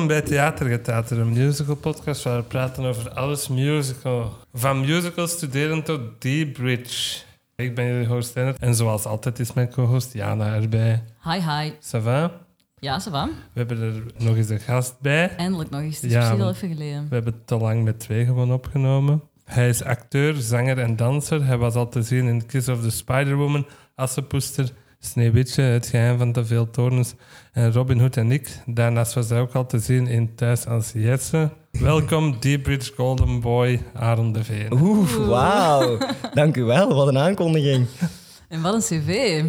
Welkom bij Theatergetater, een musical podcast waar we praten over alles musical. Van musical studeren tot D-Bridge. Ik ben jullie host Lennart en zoals altijd is mijn co-host Jana erbij. Hi, hi. Ça va? Ja, ça va. We hebben er nog eens een gast bij. Eindelijk nog eens. Het is Ja, even geleden. We hebben het te lang met twee gewoon opgenomen. Hij is acteur, zanger en danser. Hij was al te zien in Kiss of the Spider-Woman, Assepoester, Sneeuwwitje, Het geheim van de veel torens en Robin Hood en ik. Daarnaast was hij ook al te zien in Thuis als Jesse. Welkom, Deepbridge Golden Boy, Aaron de Veen. Oeh, wauw. Dank u wel. Wat een aankondiging. En wat een cv.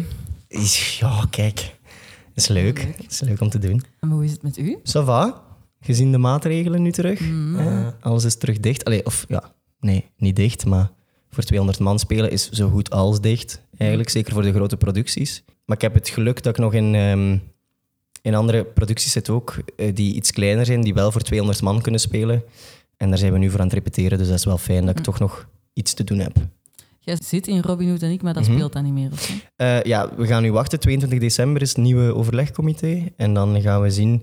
Ja, kijk. Is leuk. Leuk. Is leuk om te doen. En hoe is het met u? Ça va? Gezien de maatregelen nu terug. Mm. Eh, alles is terug dicht. Allee, of ja, nee, niet dicht, maar voor 200 man spelen is zo goed als dicht. Eigenlijk, zeker voor de grote producties. Maar ik heb het geluk dat ik nog in, ehm, in andere producties zit ook, eh, die iets kleiner zijn, die wel voor 200 man kunnen spelen. En daar zijn we nu voor aan het repeteren, dus dat is wel fijn dat ik toch nog iets te doen heb. Jij zit in Robin Hood en ik, maar dat Mhm. speelt dan niet meer. Of? Eh, ja, we gaan nu wachten. 22 december is het nieuwe overlegcomité. En dan gaan we zien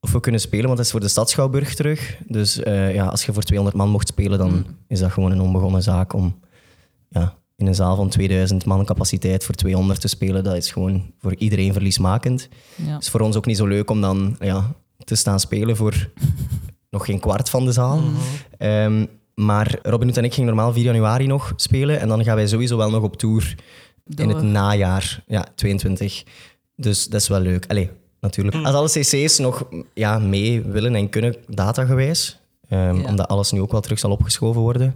of we kunnen spelen, want dat is voor de Stadschouwburg terug. Dus eh, ja, als je voor 200 man mocht spelen, dan Mm. is dat gewoon een onbegonnen zaak om ja, in een zaal van 2000 man capaciteit voor 200 te spelen. Dat is gewoon voor iedereen verliesmakend. Ja. Het is voor ons ook niet zo leuk om dan ja, te staan spelen voor nog geen kwart van de zaal. Ehm, maar Robin Hood en ik gingen normaal 4 januari nog spelen. En dan gaan wij sowieso wel nog op tour in het najaar, ja, 22. Dus dat is wel leuk. Allee, natuurlijk. Als alle cc's nog ja, mee willen en kunnen, datagewijs. Ehm, Ja. Omdat alles nu ook wel terug zal opgeschoven worden.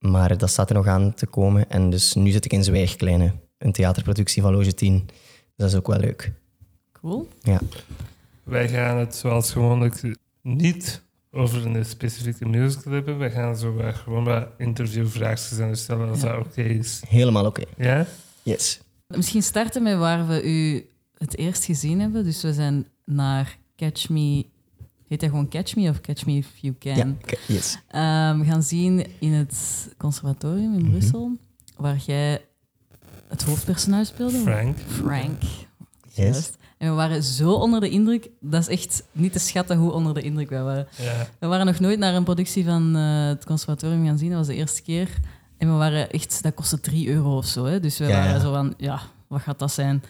Maar dat staat er nog aan te komen. En dus nu zit ik in Zwijgkleine, een theaterproductie van Loge 10. Dus dat is ook wel leuk. Cool. Ja. Wij gaan het zoals gewoonlijk niet over een specifieke musical hebben. We gaan zo gewoon wat interviewvraagjes aan u stellen als dat oké is. Helemaal oké. Ja? Yes. Misschien starten met waar we u het eerst gezien hebben. Dus we zijn naar Catch Me... Heet dat gewoon Catch Me of Catch Me If You Can? Ja, yes. Ehm, gaan zien in het conservatorium Mhm. in Brussel, waar jij het hoofdpersonage speelde. Frank. Frank. Yes. En we waren zo onder de indruk. Dat is echt niet te schatten hoe onder de indruk wij waren. Ja. We waren nog nooit naar een productie van eh, het conservatorium gaan zien. Dat was de eerste keer. En we waren echt... Dat kostte 3 euro of zo. Hè? Dus we Ja, waren ja. zo van... Ja, wat gaat dat zijn?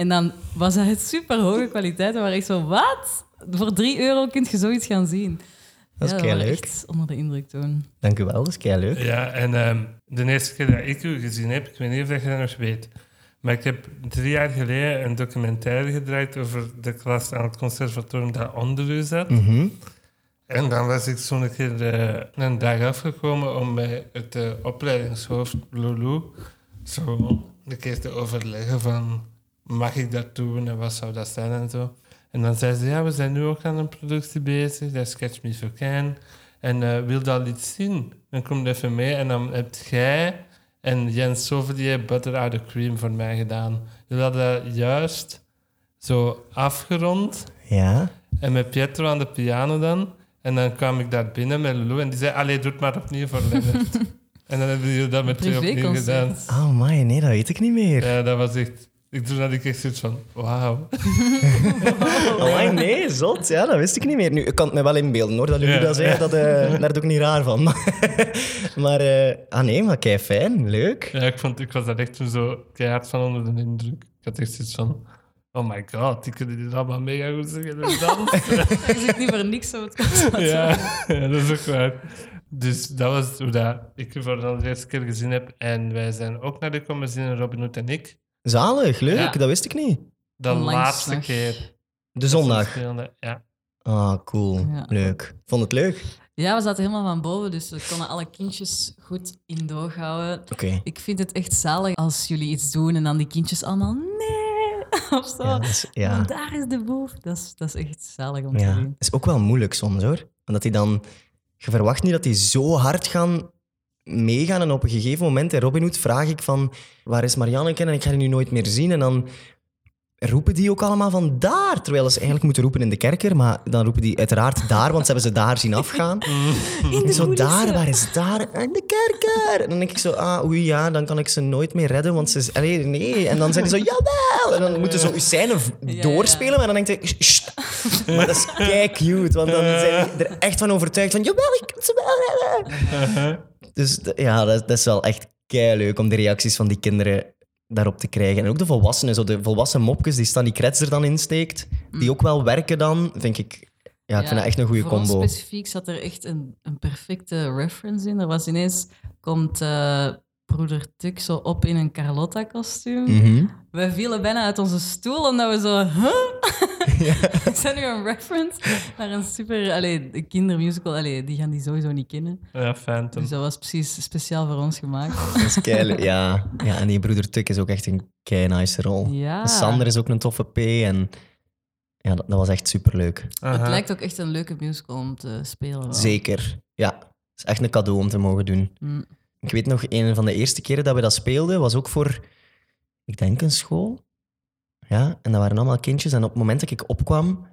En dan was dat het super hoge kwaliteit. We waren echt zo... Wat? Voor 3 euro kun je zoiets gaan zien. Dat is ja, echt onder de indruk toen. Dank u wel, dat is kei leuk. Ja, en ehm, de eerste keer dat ik u gezien heb, ik weet niet of je dat nog weet, maar ik heb drie jaar geleden een documentaire gedraaid over de klas aan het conservatorium dat onder u zat. Mhm. En dan was ik zo'n keer eh, een dag afgekomen om bij het eh, opleidingshoofd Lulu zo een keer te overleggen van mag ik dat doen en wat zou dat zijn en zo. En dan zei ze, ja, we zijn nu ook aan een productie bezig, dat is Catch Me If You Can. En eh, wil dat iets zien? Dan kom je even mee en dan hebt jij en Jens Sovelier Butter Out of Cream voor mij gedaan. Jullie hadden dat juist zo afgerond Ja. en met Pietro aan de piano dan. En dan kwam ik daar binnen met Lulu en die zei, allee, doe het maar opnieuw voor Lennart. en dan hebben jullie dat met twee opnieuw gedaan. Oh, my, nee, dat weet ik niet meer. Ja, dat was echt... Ik toen had ik echt zoiets van, wauw. Oh, nee, zot. Ja, dat wist ik niet meer. Nu, ik kan het me wel inbeelden, hoor, dat jullie Ja. dat zeggen. Dat, eh, daar doe ik niet raar van. maar, eh, ah nee, maar kei fijn. Leuk. Ja, ik, vond, ik was daar echt toen zo keihard van onder de indruk. Ik had echt zoiets van, oh my god, die kunnen dit allemaal mega goed zeggen. Er zit niet voor niks op het ja, ja, dat is ook waar. Dus dat was hoe dat ik u voor de eerste keer gezien heb. En wij zijn ook naar de komen zien, Robin Hood en ik. Zalig, leuk. Ja. Dat wist ik niet. De Onlangs laatste nog. keer. De zondag. Ja. Ah, cool. Ja. Leuk. Vond het leuk? Ja, we zaten helemaal van boven, dus we konden alle kindjes goed in doog houden. Oké. Ik vind het echt zalig als jullie iets doen en dan die kindjes allemaal nee of zo. Ja, dat is, ja. Want daar is de boef. Dat is, dat is echt zalig om te Ja. zien. is ook wel moeilijk soms, hoor. Omdat die dan... Je verwacht niet dat die zo hard gaan meegaan. En op een gegeven moment, in Robin vraag ik van... Waar is Marianneke? En ik ga die nu nooit meer zien. En dan roepen die ook allemaal van daar. Terwijl ze eigenlijk moeten roepen in de kerker. Maar dan roepen die uiteraard daar, want ze hebben ze daar zien afgaan. En zo daar, waar is daar? In de kerker. En dan denk ik zo, ah, oei, ja, dan kan ik ze nooit meer redden, want ze is... Allee, nee. En dan zijn die zo, jawel! En dan moeten ze zo scène ja. doorspelen, maar dan denk ik, "Sst, Maar dat is kei cute, want dan zijn die er echt van overtuigd van, jawel, ik kan ze wel redden. Dus ja, dat, dat is wel echt kei leuk om de reacties van die kinderen daarop te krijgen. En ook de volwassenen, zo de volwassen mopjes die Stanley Kretz er dan insteekt, die ook wel werken dan, vind ik... Ja, ik vind dat echt een goede combo. specifiek zat er echt een, een perfecte reference in. Er was ineens, komt eh, broeder Tuk zo op in een Carlotta-kostuum. Mhm. Wij vielen bijna uit onze stoel omdat we zo... Huh? Is dat nu een reference naar een super... Allee, de kindermusical, allee, die gaan die sowieso niet kennen. Ja, Phantom. Dus dat was precies speciaal voor ons gemaakt. Dat is kei leuk, ja. ja. En die broeder Tuk is ook echt een kei nice rol. Ja. Sander is ook een toffe P en ja, dat, dat was echt superleuk. Aha. Het lijkt ook echt een leuke musical om te spelen. wel. Zeker, ja. Het is echt een cadeau om te mogen doen. Mm. Ik weet nog, een van de eerste keren dat we dat speelden, was ook voor, ik denk een school. Ja, en dat waren allemaal kindjes. En op het moment dat ik opkwam,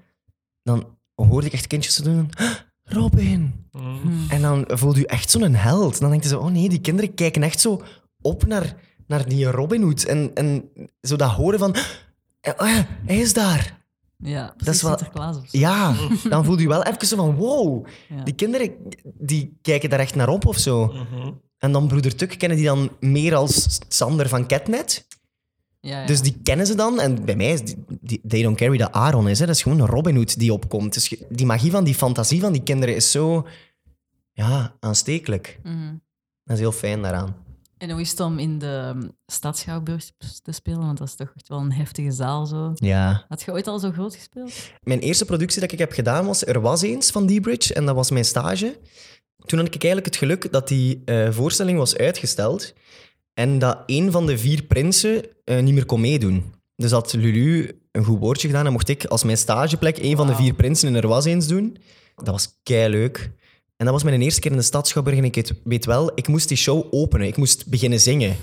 dan hoorde ik echt kindjes te doen. "Ah, Robin! Mm. En dan voelde je echt zo'n held. Dan denk je zo, oh nee, die kinderen kijken echt zo op naar, naar die Robin Hood. En, en zo dat horen van, "Ah, ja, hij is daar. Ja, is wel- of zo. Ja, dan voelde je wel even zo van, wow, Ja. die kinderen die kijken daar echt naar op of zo. Mhm. En dan broeder Tuk kennen die dan meer als Sander van Catnet. Ja, ja. Dus die kennen ze dan. En bij mij is die, die- They Don't Carry dat Aaron is. Hè. Dat is gewoon een Robin Hood die opkomt. Dus die magie van die fantasie van die kinderen is zo ja, aanstekelijk. Mhm. Dat is heel fijn daaraan. En hoe is het om in de um, Stadschouwburg te spelen? Want dat is toch echt wel een heftige zaal zo. Ja. Had je ooit al zo groot gespeeld? Mijn eerste productie dat ik heb gedaan was Er was eens van D-Bridge. En dat was mijn stage. Toen had ik eigenlijk het geluk dat die eh, voorstelling was uitgesteld. En dat een van de vier prinsen eh, niet meer kon meedoen. Dus had Lulu een goed woordje gedaan en mocht ik als mijn stageplek een van de vier prinsen in Er was eens doen. Dat was kei leuk. En dat was mijn eerste keer in de stad Schouwburg. En ik weet wel, ik moest die show openen. Ik moest beginnen zingen.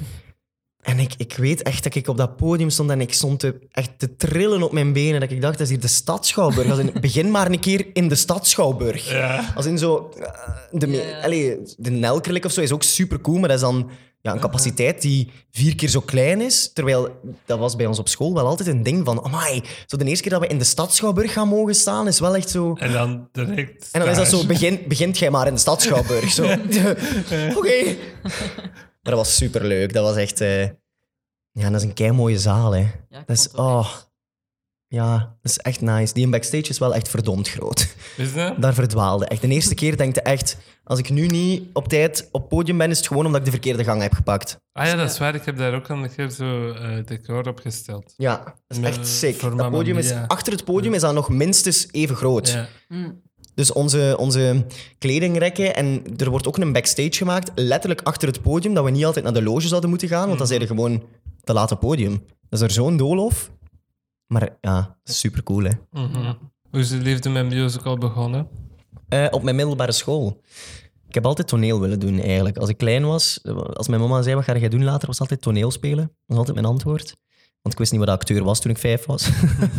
En ik, ik weet echt dat ik op dat podium stond en ik stond te, echt te trillen op mijn benen. Dat ik dacht, dat is hier de stad Schouwburg. Als in, begin maar een keer in de stad Schouwburg. Ja. Als in zo... eh, De, Ja, allee, de Nelkerlik of zo is ook super cool, maar dat is dan ja, een capaciteit die vier keer zo klein is. Terwijl, dat was bij ons op school wel altijd een ding van... Amai, zo de eerste keer dat we in de stad Schouwburg gaan mogen staan, is wel echt zo... En dan direct. En dan is dat zo, begin, begint jij maar in de stad Schouwburg. Zo. Oké. Maar dat was superleuk. Dat was echt... eh, Ja, dat is een kei mooie zaal, hè. Ja, Dat is... Oh... Ja, dat is echt nice. Die in backstage is wel echt verdomd groot. Is dat? Daar verdwaalde. Echt, de eerste keer denk je echt... Als ik nu niet op tijd op het podium ben, is het gewoon omdat ik de verkeerde gang heb gepakt. Ah ja, dat is waar. Ik heb daar ook al een keer zo eh, decor opgesteld. Ja, dat is Met- echt sick. voor Dat podium is, achter het podium is dat nog minstens even groot. Ja. Mm. Dus onze, onze kledingrekken en er wordt ook een backstage gemaakt, letterlijk achter het podium, dat we niet altijd naar de loge zouden moeten gaan, want dan zijn we gewoon te laat op podium. Dat is er zo'n doolhof. Maar ja, super cool, hè. Mhm. Hoe is de liefde met musical begonnen? Eh, op mijn middelbare school. Ik heb altijd toneel willen doen, eigenlijk. Als ik klein was, als mijn mama zei, wat ga jij doen later, was altijd toneel spelen. Dat was altijd mijn antwoord. Want ik wist niet wat acteur was toen ik vijf was.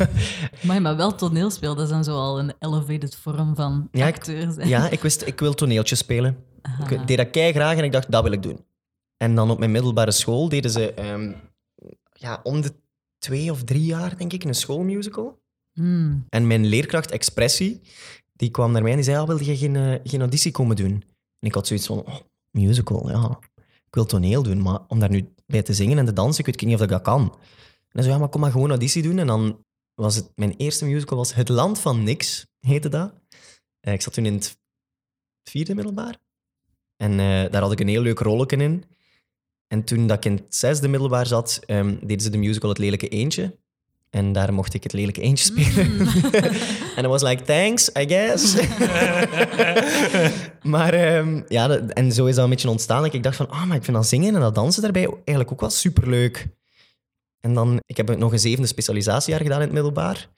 Maar, maar wel toneelspel, dat is dan zo al een elevated vorm van Ja, ik- acteur zijn. ja, ik wist, ik wil toneeltjes spelen. Aha. Ik deed dat kei graag en ik dacht, dat wil ik doen. En dan op mijn middelbare school deden ze ehm, ja, om de twee of drie jaar, denk ik, een schoolmusical. Mm. En mijn leerkracht Expressie, die kwam naar mij en die zei, ah, wilde je geen, eh, geen auditie komen doen? En ik had zoiets van, oh, musical, ja. Ik wil toneel doen, maar om daar nu bij te zingen en te dansen, ik weet niet of ik dat kan. En zei, ja, maar kom maar gewoon auditie doen. En dan was het, mijn eerste musical was Het Land van Niks, heette dat. Eh, ik zat toen in het vierde middelbaar. En eh, daar had ik een heel leuk rolletje in. En toen dat ik in het zesde middelbaar zat, ehm, deden ze de musical Het Lelijke Eentje. En daar mocht ik het Lelijke Eentje spelen. en dat was like, thanks, I guess. maar ehm, ja, dat- en zo is dat een beetje ontstaan. Dat ik dacht van, ah, maar ik vind dat zingen en dat dansen daarbij eigenlijk ook wel superleuk. En dan, ik heb nog een zevende specialisatiejaar gedaan in het middelbaar.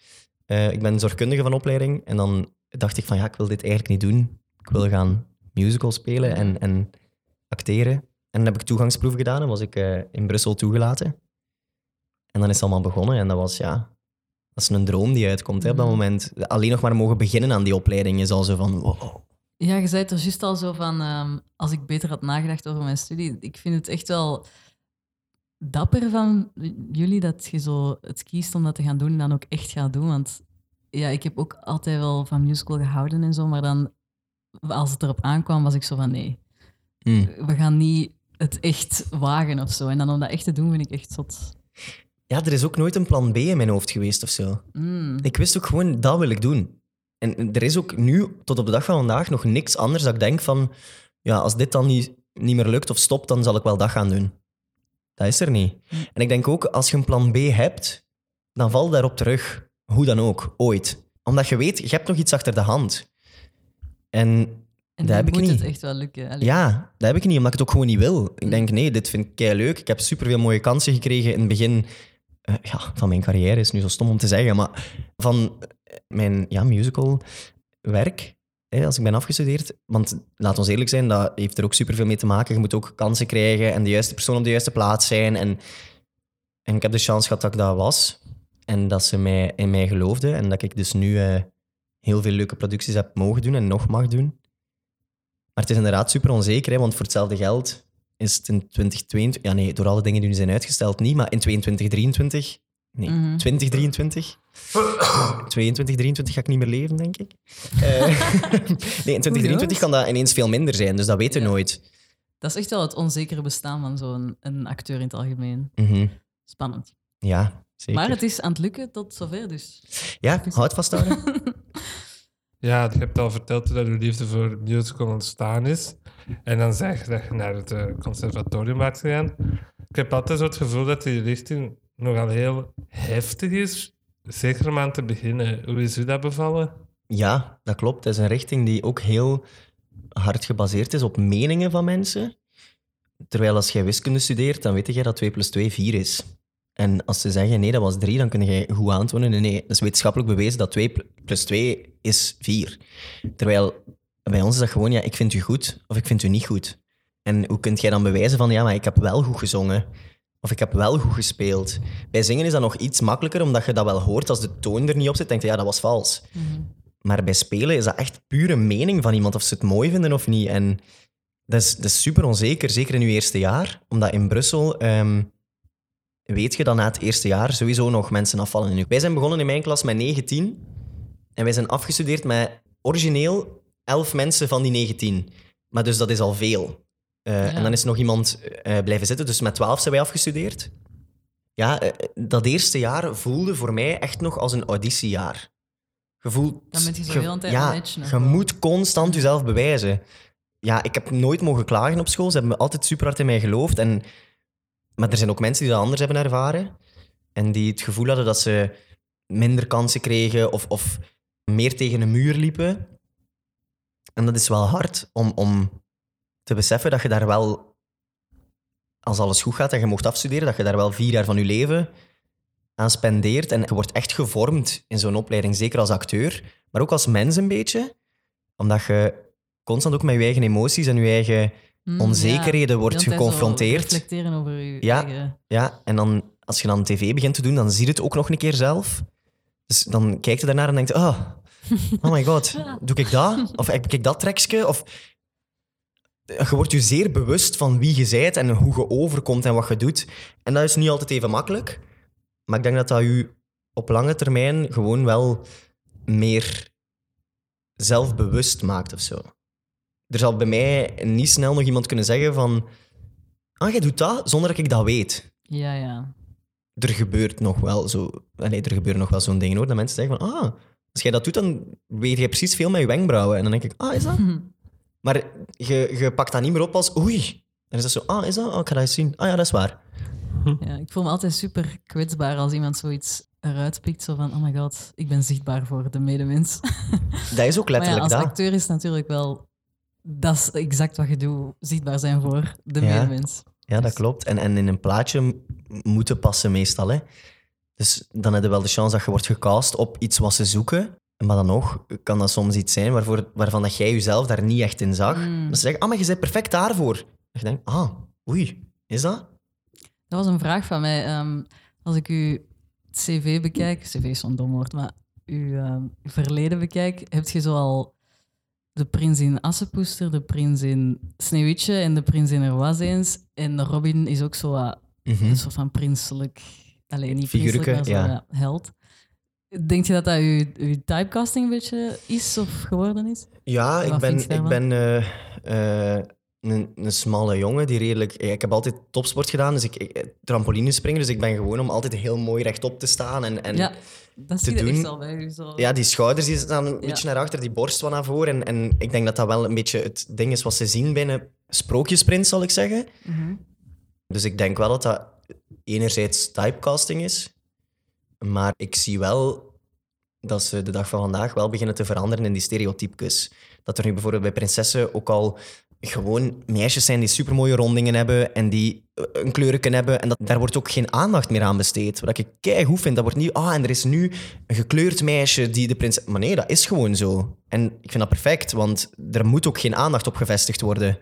Eh, ik ben zorgkundige van opleiding. En dan dacht ik van, ja, ik wil dit eigenlijk niet doen. Ik wil gaan musical spelen en, en acteren. En dan heb ik toegangsproef gedaan en was ik eh, in Brussel toegelaten. En dan is het allemaal begonnen. En dat was, ja, dat is een droom die uitkomt hè, op dat Mhm. moment. Alleen nog maar mogen beginnen aan die opleiding is al zo van, wow. Ja, je zei het er juist al zo van, ehm, als ik beter had nagedacht over mijn studie. Ik vind het echt wel dapper van jullie dat je zo het kiest om dat te gaan doen en dan ook echt gaat doen. Want ja, ik heb ook altijd wel van musical gehouden en zo, maar dan, als het erop aankwam, was ik zo van nee, Hm. we gaan niet het echt wagen of zo. En dan om dat echt te doen, vind ik echt zot. Ja, er is ook nooit een plan B in mijn hoofd geweest of zo. Mm. Ik wist ook gewoon, dat wil ik doen. En er is ook nu, tot op de dag van vandaag, nog niks anders dat ik denk van, ja, als dit dan niet, niet meer lukt of stopt, dan zal ik wel dat gaan doen. Dat is er niet. En ik denk ook, als je een plan B hebt, dan val daarop terug. Hoe dan ook, ooit. Omdat je weet, je hebt nog iets achter de hand. En En dat heb ik moet niet. het echt wel lukken. Allee. ja, dat heb ik niet, omdat ik het ook gewoon niet wil. Ik denk, nee, dit vind ik kei leuk. Ik heb superveel mooie kansen gekregen in het begin eh, ja, van mijn carrière. Is nu zo stom om te zeggen, maar van eh, mijn ja, musical werk. Hè, als ik ben afgestudeerd. Want laat ons eerlijk zijn, dat heeft er ook superveel mee te maken. Je moet ook kansen krijgen en de juiste persoon op de juiste plaats zijn. En, en ik heb de chance gehad dat ik dat was. En dat ze mij, in mij geloofden. En dat ik dus nu eh, heel veel leuke producties heb mogen doen en nog mag doen. Maar het is inderdaad super onzeker, hè, want voor hetzelfde geld is het in 2022... Ja, nee, door alle dingen die nu zijn uitgesteld niet, maar in 22, 23... Nee, Mhm. 2023. 22, 23 ga ik niet meer leven, denk ik. Eh, nee, in 2023 kan dat ineens veel minder zijn, dus dat weten we Ja. nooit. Dat is echt wel het onzekere bestaan van zo'n een acteur in het algemeen. Mhm. Spannend. Ja, zeker. Maar het is aan het lukken tot zover, dus. Ja, houd vasthouden. Ja, je hebt al verteld dat je liefde voor musical ontstaan is. En dan zeg je dat je naar het eh, conservatorium bent gegaan. Ik heb altijd zo het gevoel dat die richting nogal heel heftig is. Zeker om aan te beginnen. Hoe is u dat bevallen? Ja, dat klopt. Het is een richting die ook heel hard gebaseerd is op meningen van mensen. Terwijl als jij wiskunde studeert, dan weet jij dat 2 plus 2 4 is. En als ze zeggen nee, dat was 3, dan kun je goed aantonen. Nee, nee, dat is wetenschappelijk bewezen dat 2 plus 2 is 4. Terwijl bij ons is dat gewoon, ja, ik vind u goed of ik vind u niet goed. En hoe kun jij dan bewijzen van, ja, maar ik heb wel goed gezongen. Of ik heb wel goed gespeeld. Bij zingen is dat nog iets makkelijker, omdat je dat wel hoort. Als de toon er niet op zit, denk je, ja, dat was vals. Maar bij spelen is dat echt pure mening van iemand of ze het mooi vinden of niet. En dat is, dat is super onzeker, zeker in je eerste jaar. Omdat in Brussel ehm, weet je dat na het eerste jaar sowieso nog mensen afvallen. Nu, wij zijn begonnen in mijn klas met 19 en wij zijn afgestudeerd met origineel 11 mensen van die 19. Maar dus dat is al veel. Eh, En dan is er nog iemand eh, blijven zitten, dus met 12 zijn wij afgestudeerd. Ja, eh, dat eerste jaar voelde voor mij echt nog als een auditiejaar. Je voelt... Dan je zo heel de tijd ja, je moet constant jezelf bewijzen. Ja, ik heb nooit mogen klagen op school. Ze hebben me altijd super hard in mij geloofd. En, maar er zijn ook mensen die dat anders hebben ervaren. En die het gevoel hadden dat ze minder kansen kregen of, of meer tegen een muur liepen. En dat is wel hard om, om te beseffen dat je daar wel, als alles goed gaat en je mocht afstuderen, dat je daar wel vier jaar van je leven aan spendeert. En je wordt echt gevormd in zo'n opleiding, zeker als acteur, maar ook als mens een beetje. Omdat je constant ook met je eigen emoties en je eigen Mm, onzekerheden ja. wordt geconfronteerd. Reflecteren over je Ja. eigen... Ja, en dan als je dan tv begint te doen, dan zie je het ook nog een keer zelf. Dus dan kijkt je daarnaar en denkt, oh, oh my god, doe ik dat? Of heb ik dat trekje? Of je wordt je zeer bewust van wie je bent en hoe je overkomt en wat je doet. En dat is niet altijd even makkelijk. Maar ik denk dat dat je op lange termijn gewoon wel meer zelfbewust maakt of zo. Er zal bij mij niet snel nog iemand kunnen zeggen van... Ah, jij doet dat zonder dat ik dat weet Ja, ja. er gebeurt nog wel zo... Nee, er gebeuren nog wel zo'n dingen hoor, dat mensen zeggen van... Ah, als jij dat doet, dan weet je precies veel met je wenkbrauwen. En dan denk ik, ah, is dat? Maar je, je pakt dat niet meer op als oei. Dan is dat zo, ah, is dat? Oh, ik ga dat eens zien. Ah ja, dat is waar. ja. Ik voel me altijd super kwetsbaar als iemand zoiets eruit pikt. Zo van, oh my god, ik ben zichtbaar voor de medemens. Dat is ook Maar ja, letterlijk als dat. acteur is het natuurlijk wel... Dat is exact wat je doet. Zichtbaar zijn voor de Ja. medemens. Ja, dat klopt. En, en in een plaatje moeten passen meestal. Hè. Dus dan heb je wel de kans dat je wordt gecast op iets wat ze zoeken. Maar dan nog kan dat soms iets zijn waarvoor, waarvan dat jij jezelf daar niet echt in zag. Mm. Dat ze zeggen, ah, maar je bent perfect daarvoor. En je denkt, ah, oei, is dat? Dat was een vraag van mij. Ehm, als ik uw cv bekijk, cv is zo'n dom woord, maar uw ehm, verleden bekijk, heb je zoal de prins in Assepoester, de prins in Sneeuwwitje en de prins in Er was eens. En Robin is ook zo Mhm. een soort van prinselijk, alleen niet Figuurke, prinselijk, maar zo ja. ja, held. Denk je dat dat uw, uw typecasting een beetje is of geworden is? Ja, ik ben, je ik daarvan? ben eh, eh, een, een smalle jongen die redelijk... Ik heb altijd topsport gedaan, dus ik, ik trampolinespringen, dus ik ben gewoon om altijd heel mooi rechtop te staan. En, en ja, dat te zie je echt doen- al bij u. Zo. Ja, die schouders die staan een Ja. beetje naar achter, die borst wat naar voren. En, en ik denk dat dat wel een beetje het ding is wat ze zien binnen sprookjesprins, zal ik zeggen. Mhm. Dus ik denk wel dat dat enerzijds typecasting is, maar ik zie wel dat ze de dag van vandaag wel beginnen te veranderen in die stereotypes. Dat er nu bijvoorbeeld bij prinsessen ook al gewoon meisjes zijn die supermooie rondingen hebben en die eh, een kleurken hebben. En dat, daar wordt ook geen aandacht meer aan besteed. Wat ik kei goed vind. Dat wordt niet, ah, en er is nu een gekleurd meisje die de prinses... Maar nee, dat is gewoon zo. En ik vind dat perfect, want er moet ook geen aandacht op gevestigd worden.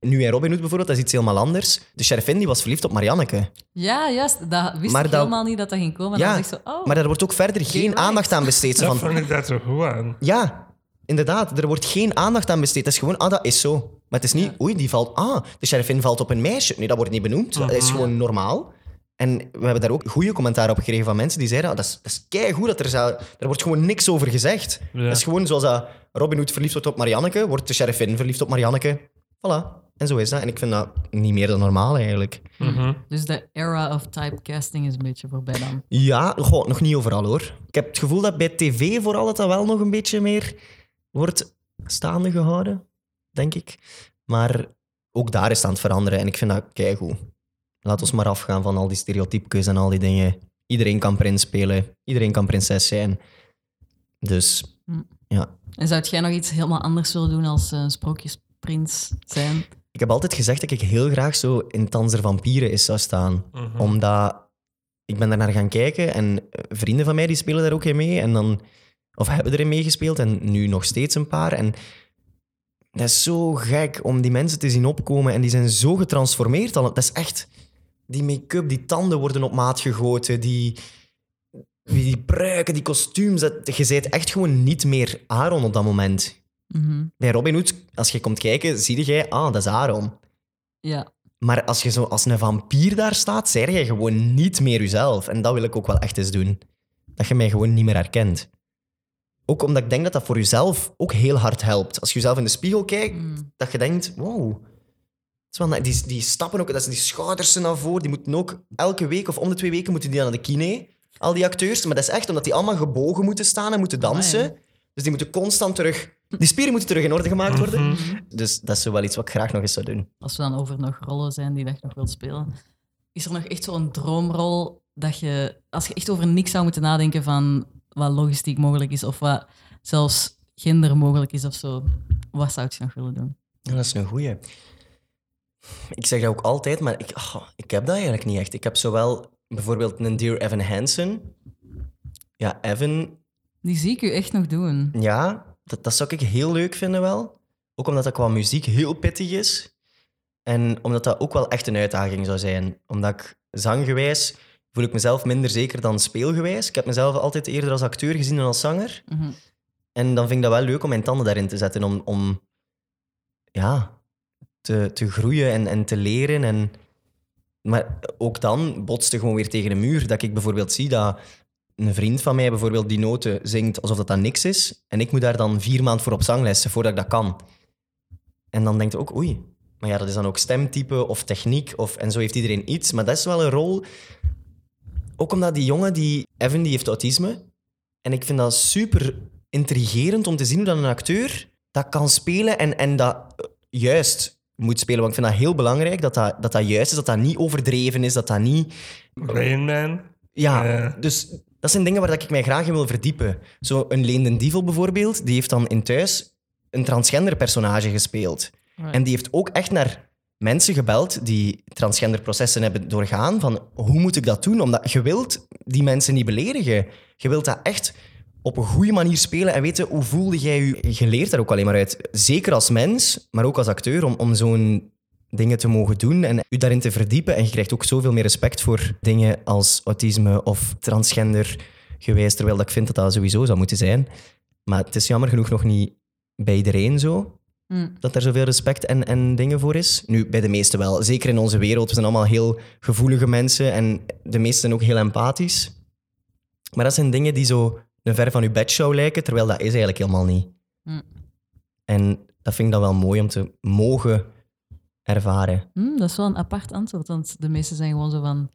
Nu in Robin Hood bijvoorbeeld, dat is iets helemaal anders. De sheriffin die was verliefd op Marianneke. Ja, juist. Dat wist Maar ik dat- helemaal niet dat dat ging komen. Ja, dan zo, oh, Maar daar wordt ook verder geen aandacht aan besteed. Dat van, vond ik daar zo goed aan. ja, inderdaad. Er wordt geen aandacht aan besteed. Het is gewoon, ah, dat is zo. Maar het is niet, Ja. oei, die valt... Ah, de sheriffin valt op een meisje. Nee, dat wordt niet benoemd. Dat is gewoon normaal. En we hebben daar ook goede commentaar op gekregen van mensen die zeiden, ah, dat is, dat is keigoed dat er... zo- Er wordt gewoon niks over gezegd. Ja. Dat is gewoon zoals dat Robin Hood verliefd wordt op Marianneke, wordt de sheriffin verliefd op Marianneke. Voilà. En zo is dat. En ik vind dat niet meer dan normaal, eigenlijk. Mhm. Dus de era of typecasting is een beetje voorbij dan. Ja, goh, nog niet overal hoor. Ik heb het gevoel dat bij tv vooral dat dat wel nog een beetje meer wordt staande gehouden, denk ik. Maar ook daar is het aan het veranderen en ik vind dat keigoed. Laat ons maar afgaan van al die stereotypes en al die dingen. Iedereen kan prins spelen, iedereen kan prinses zijn. Dus ja, En zou jij nog iets helemaal anders willen doen als eh, sprookjesprins zijn? Ik heb altijd gezegd dat ik heel graag zo in Dans der Vampieren is zou staan. Mhm. Omdat ik ben daar naar gaan kijken en eh, vrienden van mij die spelen daar ook in mee. En dan, of hebben erin meegespeeld en nu nog steeds een paar. En dat is zo gek om die mensen te zien opkomen en die zijn zo getransformeerd. al. Dat is echt... Die make-up, die tanden worden op maat gegoten, die, die pruiken, die kostuums. Dat, je bent echt gewoon niet meer Aaron op dat moment. Mhm. Bij Robin Hood, als je komt kijken, zie je, ah, dat is Aaron. Ja. Maar als je zo als een vampier daar staat, zeg je gewoon niet meer jezelf. En dat wil ik ook wel echt eens doen. Dat je mij gewoon niet meer herkent. Ook omdat ik denk dat dat voor jezelf ook heel hard helpt. Als je jezelf in de spiegel kijkt, Mm. dat je denkt, wow. Die, die stappen ook, dat zijn die schouders naar voren. Die moeten ook elke week of om de twee weken moeten die naar de kine. Al die acteurs. Maar dat is echt omdat die allemaal gebogen moeten staan en moeten dansen. Dus die moeten constant terug... Die spieren moeten terug in orde gemaakt worden. Mhm. Dus dat is wel iets wat ik graag nog eens zou doen. Als we dan over nog rollen zijn die dat je nog wilt spelen, is er nog echt zo'n droomrol dat je, als je echt over niks zou moeten nadenken van wat logistiek mogelijk is of wat zelfs gender mogelijk is of zo, wat zou je nog willen doen? Ja, dat is een goeie. Ik zeg dat ook altijd, maar ik, ah, ik heb dat eigenlijk niet echt. Ik heb zowel bijvoorbeeld een Dear Evan Hansen. Ja, Evan, Die zie ik u echt nog doen. ja, dat, dat zou ik heel leuk vinden wel. Ook omdat dat qua muziek heel pittig is. En omdat dat ook wel echt een uitdaging zou zijn. Omdat ik zanggewijs voel ik mezelf minder zeker dan speelgewijs. Ik heb mezelf altijd eerder als acteur gezien dan als zanger. Mhm. En dan vind ik dat wel leuk om mijn tanden daarin te zetten. Om, om ja, te, te groeien en, en te leren. En, maar ook dan botste gewoon weer tegen een muur. Dat ik bijvoorbeeld zie dat een vriend van mij bijvoorbeeld die noten zingt alsof dat, dat niks is. En ik moet daar dan vier maanden voor op zanglessen voordat ik dat kan. En dan denk je ook, oei. Maar ja, dat is dan ook stemtype of techniek. Of, en zo heeft iedereen iets. Maar dat is wel een rol. Ook omdat die jongen, die, Evan, die heeft autisme. En ik vind dat super intrigerend om te zien hoe dat een acteur dat kan spelen en, en dat eh, juist moet spelen. Want ik vind dat heel belangrijk, dat dat, dat dat juist is, dat dat niet overdreven is, dat dat niet... Rain Man. Ja, Ja. dus dat zijn dingen waar ik mij graag in wil verdiepen. Zo een Leen den Dievel bijvoorbeeld, die heeft dan in thuis een transgender personage gespeeld. Right. En die heeft ook echt naar mensen gebeld die transgender processen hebben doorgaan. Van hoe moet ik dat doen? Omdat je wilt die mensen niet beledigen. Je wilt dat echt op een goede manier spelen en weten hoe voelde jij je. Je leert daar ook alleen maar uit. Zeker als mens, maar ook als acteur, om, om zo'n dingen te mogen doen en je daarin te verdiepen. En je krijgt ook zoveel meer respect voor dingen als autisme of transgender gewijs, terwijl dat ik vind dat dat sowieso zou moeten zijn. Maar het is jammer genoeg nog niet bij iedereen zo Mm. dat er zoveel respect en, en dingen voor is. Nu, bij de meesten wel. Zeker in onze wereld. We zijn allemaal heel gevoelige mensen en de meesten zijn ook heel empathisch. Maar dat zijn dingen die zo een ver van je bedshow lijken, terwijl dat is eigenlijk helemaal niet. Hm. En dat vind ik dan wel mooi om te mogen ervaren. Hm, dat is wel een apart antwoord, want de meesten zijn gewoon zo van...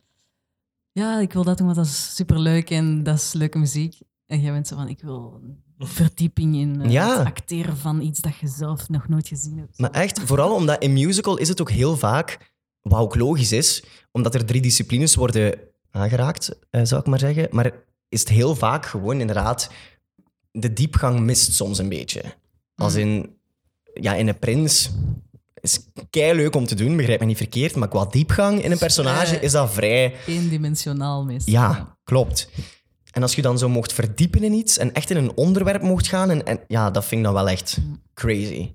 Ja, ik wil dat doen, want dat is superleuk en dat is leuke muziek. En jij bent zo van, ik wil verdieping in Ja. het acteren van iets dat je zelf nog nooit gezien hebt. Maar echt, vooral omdat in musical is het ook heel vaak, wat ook logisch is, omdat er drie disciplines worden aangeraakt, eh, zou ik maar zeggen. Maar is het heel vaak gewoon inderdaad, de diepgang mist soms een beetje. Als in, ja, in een prins is kei leuk om te doen, begrijp me niet verkeerd, maar qua diepgang in een personage vrij- is dat vrij Eendimensionaal meestal. ja, klopt. En als je dan zo mocht verdiepen in iets en echt in een onderwerp mocht gaan, en, en ja, dat vind ik dan wel echt crazy.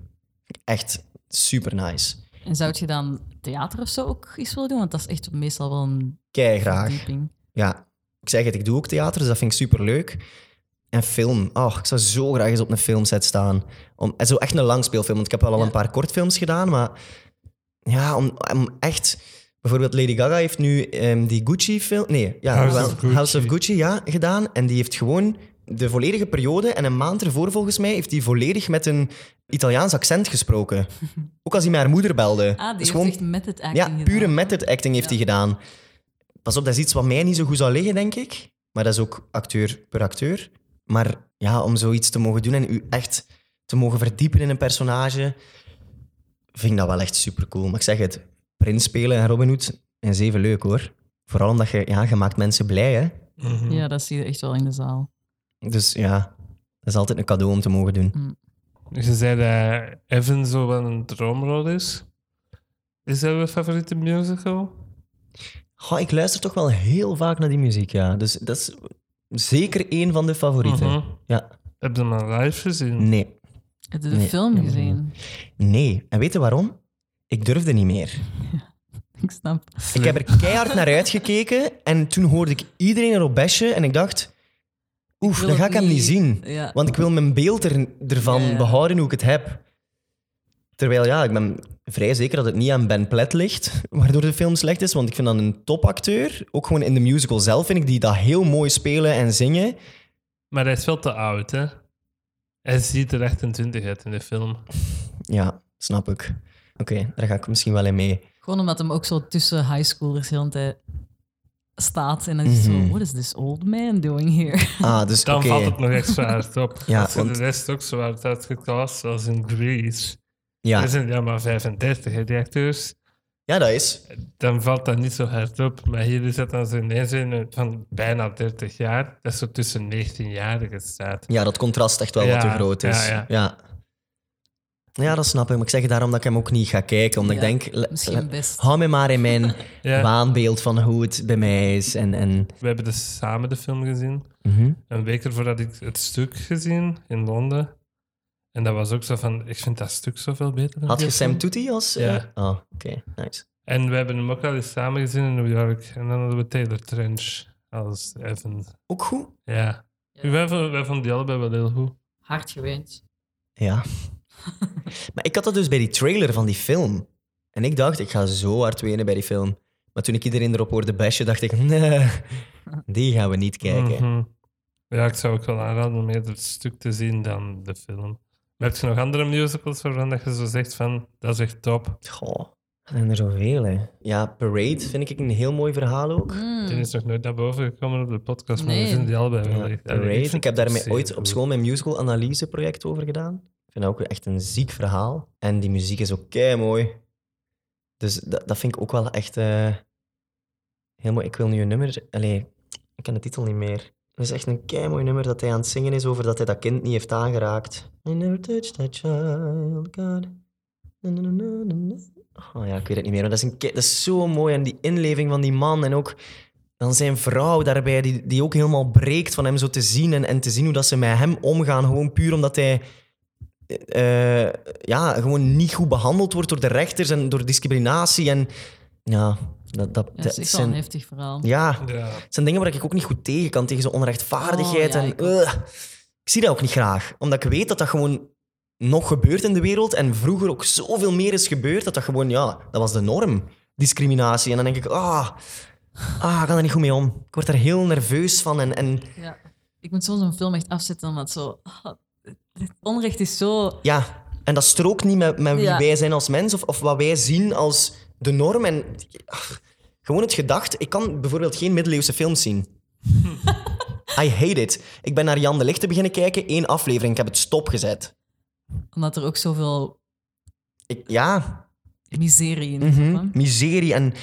Echt super nice. En zou je dan theater of zo ook eens willen doen? Want dat is echt meestal wel een Kei graag. verdieping. Ja, ik zeg het, ik doe ook theater, dus dat vind ik super leuk. En film. Oh, ik zou zo graag eens op een filmset staan. Om, en zo echt een langspeelfilm, want ik heb wel al Ja. een paar kortfilms gedaan, maar ja, om, om echt... Bijvoorbeeld Lady Gaga heeft nu ehm, die Gucci-film... Nee, ja, House wel, of Gucci. House of Gucci ja, gedaan. En die heeft gewoon de volledige periode en een maand ervoor volgens mij heeft hij volledig met een Italiaans accent gesproken. Ook als hij met haar moeder belde. Ah, die Dus heeft gewoon echt method acting ja, pure method acting heeft Ja. hij gedaan. Pas op, dat is iets wat mij niet zo goed zou liggen, denk ik. Maar dat is ook acteur per acteur. Maar ja, om zoiets te mogen doen en u echt te mogen verdiepen in een personage, vind ik dat wel echt super cool. Maar ik zeg het, Prins spelen en Robin Hood is even leuk hoor. Vooral omdat je, ja, je maakt mensen blij, hè. Mhm. Ja, dat zie je echt wel in de zaal. Dus ja, dat is altijd een cadeau om te mogen doen. Je zei dat Evan zo wel een droomrol is. Is dat uw favoriete musical? Goh, ik luister toch wel heel vaak naar die muziek, ja. Dus dat is zeker één van de favorieten. Mhm. Ja, Heb je hem al live gezien? nee. Heb je de Nee. film gezien? Nee. En weet je waarom? Ik durfde niet meer. Ik snap. Ik heb er keihard naar uitgekeken en toen hoorde ik iedereen erop besje en ik dacht, oef, wil dan ga het ik hem niet niet- zien. Ja. Want ik wil mijn beeld er, ervan Ja, ja. behouden hoe ik het heb. Terwijl ja, ik ben vrij zeker dat het niet aan Ben Platt ligt, waardoor de film slecht is. Want ik vind dat een topacteur. Ook gewoon in de musical zelf vind ik die dat heel mooi spelen en zingen. Maar hij is veel te oud, hè? Hij ziet er 28 uit in de film. Ja, snap ik. Oké, daar ga ik misschien wel in mee. Gewoon omdat hem ook zo tussen highschoolers heel de tijd staat. En dan is het Mhm. zo, what is this old man doing here? Ah, dus Dan oké. valt het nog extra hard op. Ja, Als want- de rest ook zo hard uitgecast zoals in Grease. Ja. Zijn ja maar 35, hè, die acteurs. ja, dat is. Dan valt dat niet zo hard op. Maar hier is het dan zo ineens een van bijna 30 jaar. Dat zo tussen 19-jarigen staat. Ja, dat contrast echt wel wat te groot is. ja, ja. ja. Ja, dat snap ik. Maar ik zeg het daarom dat ik hem ook niet ga kijken. Omdat Ja, ik denk, Misschien best. hou me maar in mijn Ja, waanbeeld van hoe het bij mij is. En, en, we hebben dus samen de film gezien. Mhm. Een week ervoor had ik het stuk gezien in Londen. En dat was ook zo van, ik vind dat stuk zoveel beter. dan Had je Sam. Toetie als... Ja. eh, Oh, oké. Nice. En we hebben hem ook al eens samen gezien in New York. En dan hadden we Taylor Trench als Evan. Ook goed? Ja. Ja. Wij, vonden- wij vonden die allebei wel heel goed. Hard geweend. Ja. maar ik had dat dus bij die trailer van die film. En ik dacht, ik ga zo hard wenen bij die film. Maar toen ik iedereen erop hoorde bashen, dacht ik, nee, die gaan we niet kijken. Mhm. Ja, ik zou ook wel aanraden om eerder het stuk te zien dan de film. Maar heb je nog andere musicals waarvan dat je zo zegt van, dat is echt top. Goh, er zijn er zoveel, hè. Ja, Parade vind ik een heel mooi verhaal ook. Die is nog nooit naar boven gekomen op de podcast, maar Nee. we vinden die allebei wel Ja, echt... Parade. Ik, heb het daar zeer ooit op school mijn musical analyse project over gedaan. Ik vind dat ook echt een ziek verhaal. En die muziek is ook kei mooi. Dus dat, dat vind ik ook wel echt eh, heel mooi. Ik wil nu een nummer. Allee, ik ken de titel niet meer. Het is echt een kei mooi nummer dat hij aan het zingen is over dat hij dat kind niet heeft aangeraakt. I never touched that child, God. Oh ja, ik weet het niet meer. Maar dat is, een dat is zo mooi. En die inleving van die man en ook dan zijn vrouw daarbij, die, die ook helemaal breekt van hem zo te zien en, en te zien hoe dat ze met hem omgaan. Gewoon puur omdat hij eh, ja, gewoon niet goed behandeld wordt door de rechters en door discriminatie. En ja, dat, dat, Ja, dat is zijn, een heftig verhaal. ja, Ja. het zijn dingen waar ik ook niet goed tegen kan, tegen zo'n onrechtvaardigheid. Oh, ja, en, ik zie dat ook niet graag, omdat ik weet dat dat gewoon nog gebeurt in de wereld en vroeger ook zoveel meer is gebeurd, dat dat gewoon, ja, dat was de norm. Discriminatie. En dan denk ik, ah, Ah, ik ga er niet goed mee om. Ik word er heel nerveus van. En, en Ja. Ik moet soms een film echt afzetten, omdat zo... ah, het onrecht is zo... ja, en dat strookt niet met, met wie Ja. wij zijn als mens of, of wat wij zien als de norm. En ach, gewoon het gedacht. Ik kan bijvoorbeeld geen middeleeuwse films zien. I hate it. Ik ben naar Jan de Lichte beginnen kijken, één aflevering. Ik heb het stopgezet. Omdat er ook zoveel Ik, ja, miserie in is. Mhm. Miserie en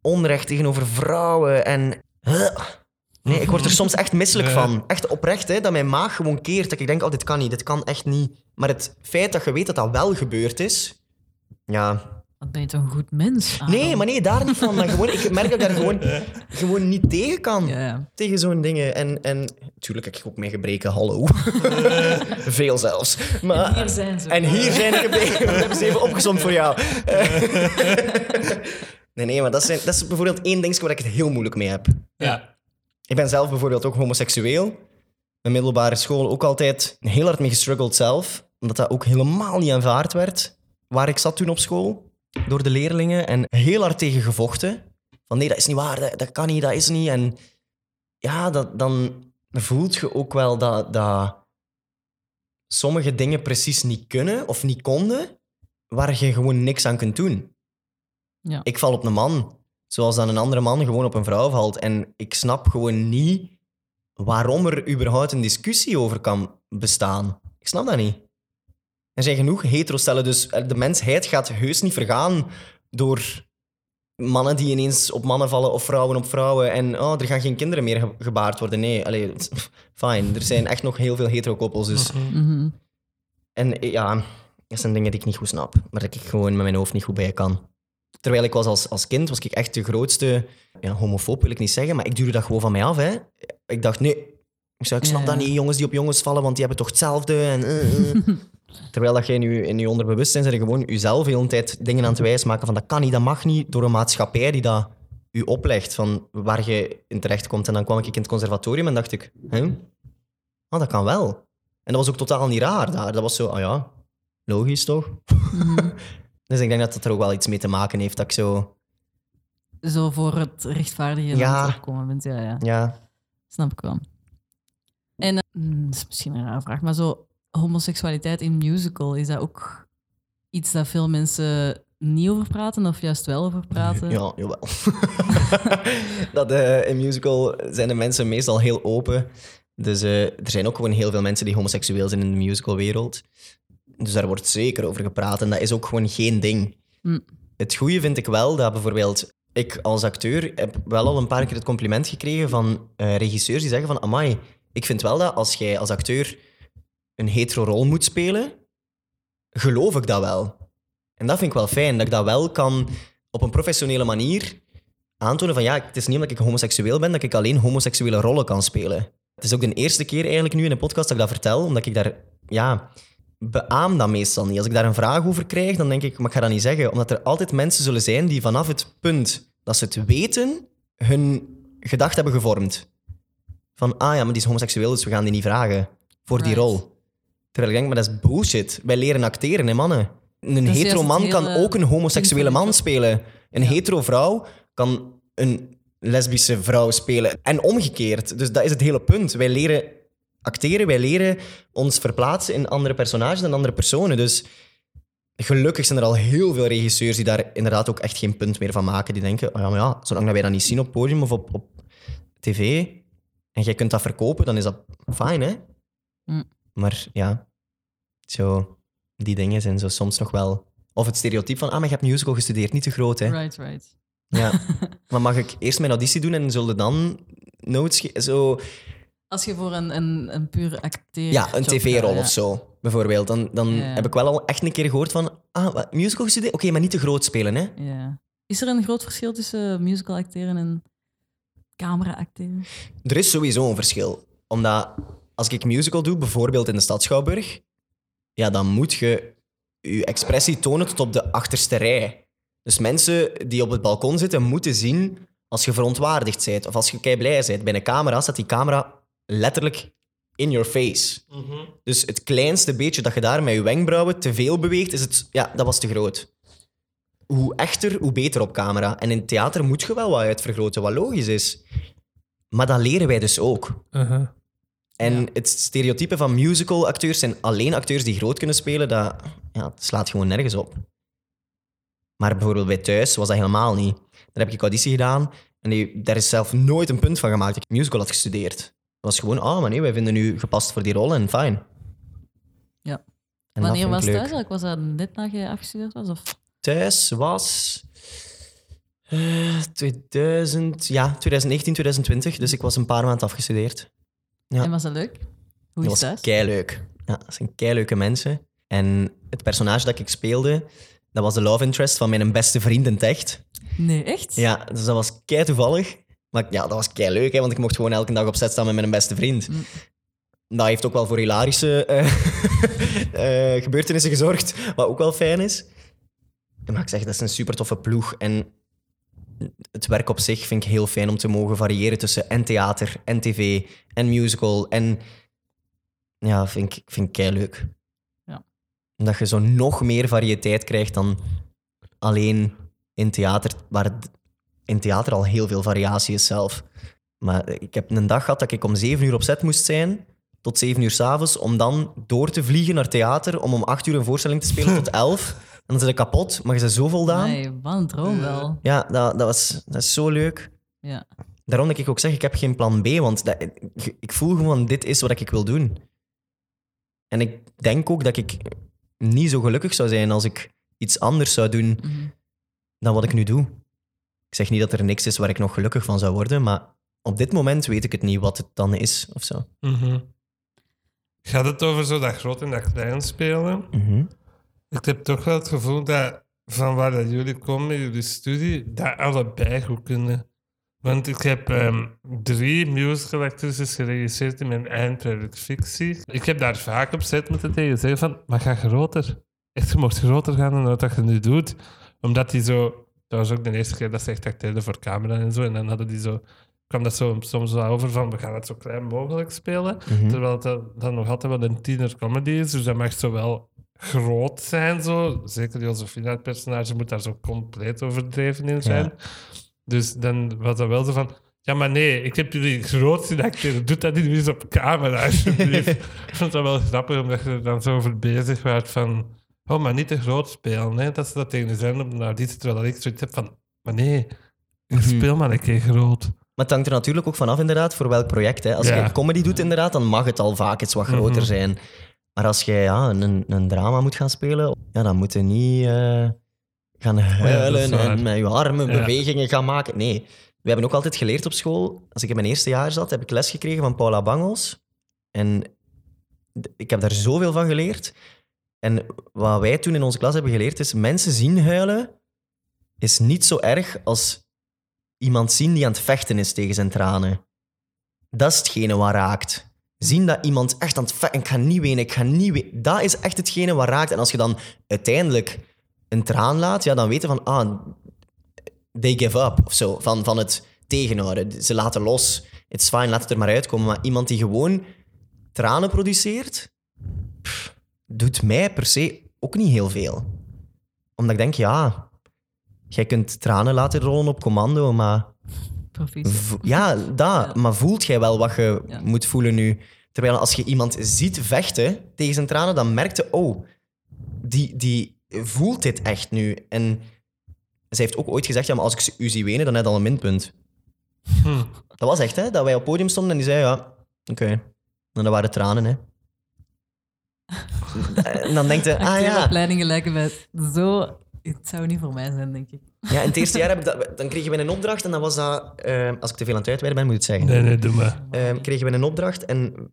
onrecht tegenover vrouwen en... Nee, ik word er soms echt misselijk van. Echt oprecht, hè, dat mijn maag gewoon keert. Dat ik denk, oh, dit kan niet, dit kan echt niet. Maar het feit dat je weet dat dat wel gebeurd is... Ja... Wat ben je toch een goed mens? Aaron? Nee, maar nee, daar niet van. Maar gewoon, ik merk dat ik daar gewoon, gewoon niet tegen kan. Ja, ja. Tegen zo'n dingen. En, en natuurlijk heb ik ook mijn gebreken, hallo. Veel zelfs. Maar, Hier zijn ze. en hier zijn de gebreken. We hebben ze even opgezomd voor jou. nee, nee, maar dat, zijn, dat is bijvoorbeeld één ding waar ik het heel moeilijk mee heb. Ja. Ik ben zelf bijvoorbeeld ook homoseksueel. Mijn middelbare school ook altijd heel hard mee gestruggeld zelf. Omdat dat ook helemaal niet aanvaard werd. Waar ik zat toen op school. Door de leerlingen. En heel hard tegen gevochten. Van nee, dat is niet waar. Dat, dat kan niet, dat is niet. En ja, dat, dan voelt je ook wel dat, dat sommige dingen precies niet kunnen of niet konden. Waar je gewoon niks aan kunt doen. Ja. Ik val op een man. Zoals dan een andere man gewoon op een vrouw valt. En ik snap gewoon niet waarom er überhaupt een discussie over kan bestaan. Ik snap dat niet. Er zijn genoeg heterostellen, dus de mensheid gaat heus niet vergaan door mannen die ineens op mannen vallen of vrouwen op vrouwen en oh, er gaan geen kinderen meer ge- gebaard worden. Nee, allee, fijn. Er zijn echt nog heel veel hetero-koppels. Dus. Mhm. En eh, ja, dat zijn dingen die ik niet goed snap, maar dat ik gewoon met mijn hoofd niet goed bij kan. Terwijl ik was als, als kind, was ik echt de grootste... Ja, homofoob wil ik niet zeggen, maar ik duurde dat gewoon van mij af. Hè. Ik dacht, nee, ik, zei, ik snap dat niet, jongens die op jongens vallen, want die hebben toch hetzelfde. En, eh, eh. Terwijl dat jij je, in je onderbewustzijn zit je gewoon jezelf de hele tijd dingen aan het wijsmaken van dat kan niet, dat mag niet, door een maatschappij die dat u oplegt van waar je in terecht komt. En dan kwam ik in het conservatorium en dacht ik, hè? Oh, dat kan wel. En dat was ook totaal niet raar daar. Dat was zo, ah ja, logisch toch? Mhm. Dus ik denk dat dat er ook wel iets mee te maken heeft dat ik zo... Zo voor het rechtvaardige Ja. opkomen bent. Ja, ja. Ja, Snap ik wel. Mm, dat is misschien een rare vraag, maar zo homoseksualiteit in musical, is dat ook iets dat veel mensen niet over praten of juist wel over praten? ja jawel. dat, eh, in musical zijn de mensen meestal heel open. Dus eh, er zijn ook gewoon heel veel mensen die homoseksueel zijn in de musicalwereld. Dus daar wordt zeker over gepraat en dat is ook gewoon geen ding. Hm. Het goede vind ik wel dat bijvoorbeeld ik als acteur heb wel al een paar keer het compliment gekregen van eh, regisseurs die zeggen van amai, ik vind wel dat als jij als acteur een hetero rol moet spelen, geloof ik dat wel. En dat vind ik wel fijn, dat ik dat wel kan op een professionele manier aantonen van ja, het is niet omdat ik homoseksueel ben dat ik alleen homoseksuele rollen kan spelen. Het is ook de eerste keer eigenlijk nu in een podcast dat ik dat vertel, omdat ik daar, ja, beaam dat meestal niet. Als ik daar een vraag over krijg, dan denk ik, maar ik ga dat niet zeggen, omdat er altijd mensen zullen zijn die vanaf het punt dat ze het weten, hun gedachte hebben gevormd. Van, ah ja, maar die is homoseksueel, dus we gaan die niet vragen voor die Right. rol. Terwijl ik denk, maar dat is bullshit. Wij leren acteren, hè, mannen. Een is juist hetero man het kan hele ook een homoseksuele ding van man spelen. Een hetero vrouw kan een lesbische vrouw spelen. En omgekeerd. Dus dat is het hele punt. Wij leren acteren, wij leren ons verplaatsen in andere personages en andere personen. Dus gelukkig zijn er al heel veel regisseurs die daar inderdaad ook echt geen punt meer van maken. Die denken, oh ja, maar ja, zolang dat wij dat niet zien op podium of op, op tv en jij kunt dat verkopen, dan is dat fijn, hè? Mm. Maar ja, zo, die dingen zijn zo soms nog wel... Of het stereotype van, ah, maar je hebt musical gestudeerd, niet te groot, hè? Right, right. Ja. maar mag ik eerst mijn auditie doen en zullen dan notes... Zo, Als je voor een, een, een puur acteer... ja, een tv-rol ja. of zo, bijvoorbeeld. Dan, dan heb ik wel al echt een keer gehoord van, ah, wat, musical gestudeerd? Oké, maar niet te groot spelen, hè? Ja. Is er een groot verschil tussen musical acteren en camera acteren? Er is sowieso een verschil. Omdat als ik musical doe, bijvoorbeeld in de Stad Schouwburg, ja, dan moet je je expressie tonen tot op de achterste rij. Dus mensen die op het balkon zitten, moeten zien als je verontwaardigd bent of als je kei blij bent. Bij een camera staat die camera letterlijk in your face. Dus het kleinste beetje dat je daar met je wenkbrauwen te veel beweegt, is het, ja, dat was te groot. Hoe echter, hoe beter op camera. En in theater moet je wel wat uitvergroten, wat logisch is. Maar dat leren wij dus ook. Uh-huh. En Ja. het stereotype van musical-acteurs zijn alleen acteurs die groot kunnen spelen, dat, ja, dat slaat gewoon nergens op. Maar bijvoorbeeld bij Thuis was dat helemaal niet. Daar heb ik auditie gedaan en die, daar is zelf nooit een punt van gemaakt dat ik musical had gestudeerd. Het was gewoon, ah, maar nee, wij vinden u gepast voor die rol en fijn. Ja. En Wanneer was thuis eigenlijk? Was dat net nadat je afgestudeerd was? Of? Thuis was... eh, 2000, ja, 2019, 2020. Dus ik was een paar maanden afgestudeerd. Ja. En was dat leuk? Hoe Dat is was thuis? keileuk. Ja, dat zijn keileuke mensen. En het personage dat ik speelde, dat was de love interest van mijn beste vriend in echt. Nee, echt? Ja, dus dat was kei toevallig. Maar ja, dat was kei leuk, hè, want ik mocht gewoon elke dag op set staan met mijn beste vriend. Mm. Dat heeft ook wel voor hilarische eh, eh, gebeurtenissen gezorgd, wat ook wel fijn is. Maar ik zeg, dat is een super toffe ploeg. En het werk op zich vind ik heel fijn om te mogen variëren tussen en theater, en tv, en musical. En ja, vind ik, vind ik kei leuk. Ja. Dat je zo nog meer variëteit krijgt dan alleen in theater, waar in theater al heel veel variatie is zelf. Maar ik heb een dag gehad dat ik om zeven uur op set moest zijn, tot zeven uur s'avonds, om dan door te vliegen naar theater, om om acht uur een voorstelling te spelen tot elf. En dan zit ik kapot, maar je bent zo voldaan. Nee, wat een droom wel. Ja, dat, dat, was, dat is zo leuk. Ja. Daarom dat ik ook zeg, ik heb geen plan B, want dat, ik voel gewoon, dit is wat ik wil doen. En ik denk ook dat ik niet zo gelukkig zou zijn als ik iets anders zou doen Mhm. dan wat ik nu doe. Ik zeg niet dat er niks is waar ik nog gelukkig van zou worden, maar op dit moment weet ik het niet wat het dan is of zo. Mhm. Gaat het over zo dat groot en dat klein spelen? Ik heb toch wel het gevoel dat van waar dat jullie komen jullie studie, dat allebei goed kunnen. Want ik heb ehm, drie musical actrices geregisseerd in mijn eindproject fictie. Ik heb daar vaak op zet moeten tegen zeggen van, maar ga groter. Echt, je mocht groter gaan dan wat je nu doet. Omdat die zo... Dat was ook de eerste keer dat ze echt acteerden voor camera en zo. En dan hadden die zo... kwam dat zo soms wel over van, we gaan het zo klein mogelijk spelen. Mhm. Terwijl het dan- dan nog altijd wel een tiener comedy is. Dus dat mag zo wel groot zijn. Zo. Zeker Josefina, het personage, moet daar zo compleet overdreven in zijn. Dus dan was dat wel zo van... Ja, maar nee, ik heb jullie groot zien acteren. Doe dat niet eens op camera, alsjeblieft. ik vond dat wel grappig, omdat je er dan zo over bezig was van... Oh, maar niet te groot spelen. Hè? Dat ze dat tegen je zijn op de auditie. Terwijl ik zoiets heb van... Maar nee, Mhm. speel maar een keer groot. Maar het hangt er natuurlijk ook vanaf inderdaad voor welk project. Hè. Als Ja. je comedy doet inderdaad, dan mag het al vaak iets wat groter Mhm. zijn. Maar als je ja, een, een drama moet gaan spelen, ja, dan moet je niet eh, gaan huilen en met je armen bewegingen gaan maken. Nee, we hebben ook altijd geleerd op school. Als ik in mijn eerste jaar zat, heb ik les gekregen van Paula Bangels. En ik heb daar zoveel van geleerd. En wat wij toen in onze klas hebben geleerd is, mensen zien huilen is niet zo erg als iemand zien die aan het vechten is tegen zijn tranen. Dat is hetgene wat raakt. Zien dat iemand echt aan het. Ik ga niet wenen, ik ga niet wenen. Dat is echt hetgene wat raakt. En als je dan uiteindelijk een traan laat, ja, dan weten van... Ah, they give up, of zo. Van, van het tegenhouden. Ze laten los. It's fine, laat het er maar uitkomen. Maar iemand die gewoon tranen produceert... doet mij per se ook niet heel veel. Omdat ik denk, ja... Jij kunt tranen laten rollen op commando, maar... Proficiat. V- Ja, dat. Maar voelt jij wel wat je Ja. moet voelen nu? Terwijl als je iemand ziet vechten tegen zijn tranen, dan merk je, oh, die, die voelt dit echt nu. En zij heeft ook ooit gezegd, ja, maar als ik u zie wenen, dan heb je al een minpunt. Hm. Dat was echt, hè? Dat wij op het podium stonden en die zei, ja, oké. En dat waren tranen, hè. en dan denkt je, ah ja. Opleidingen lijken mij zo... Het zou niet voor mij zijn, denk ik. Ja, in het eerste jaar heb ik dat, dan kregen we een opdracht en dan was dat, eh, als ik te veel aan het uitweiden ben, moet ik het zeggen. Nee, nee, doe maar. Ehm, kregen we een opdracht en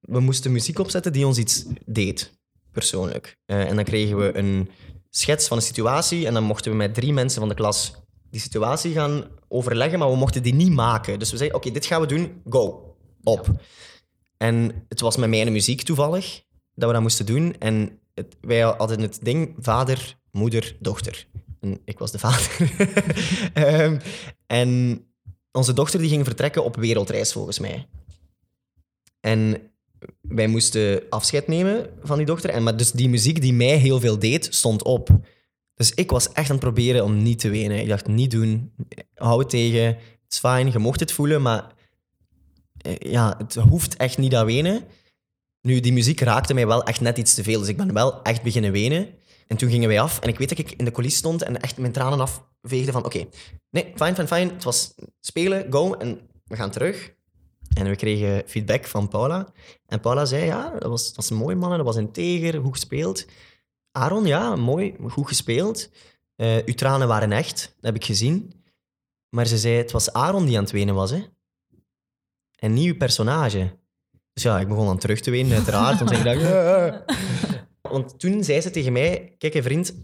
we moesten muziek opzetten die ons iets deed, persoonlijk. Eh, en dan kregen we een schets van een situatie en dan mochten we met drie mensen van de klas die situatie gaan overleggen, maar we mochten die niet maken. Dus we zeiden, oké, dit gaan we doen, go, op. En het was met mijn muziek toevallig dat we dat moesten doen. En het, wij hadden het ding vader, moeder, dochter. Ik was de vader. Ehm, en onze dochter die ging vertrekken op wereldreis, volgens mij. En wij moesten afscheid nemen van die dochter. En maar dus die muziek die mij heel veel deed, stond op. Dus ik was echt aan het proberen om niet te wenen. Ik dacht, niet doen. Hou het tegen. Het is fijn, je mocht het voelen, maar eh, ja, het hoeft echt niet dat wenen. Nu, die muziek raakte mij wel echt net iets te veel. Dus ik ben wel echt beginnen wenen. En toen gingen wij af. En ik weet dat ik in de coulissen stond en echt mijn tranen afveegde van... Oké, nee, fijn, fijn, fijn. Het was spelen, go. En we gaan terug. En we kregen feedback van Paula. En Paula zei, ja, dat was, dat was mooi, mannen. Dat was integer, goed gespeeld. Aaron, ja, mooi, goed gespeeld. Eh uw tranen waren echt, dat heb ik gezien. Maar ze zei, het was Aaron die aan het wenen was, hè. En niet uw personage. Dus ja, ik begon dan terug te wenen, uiteraard. Want ik dacht, "Ah." Want toen zei ze tegen mij, kijk vriend,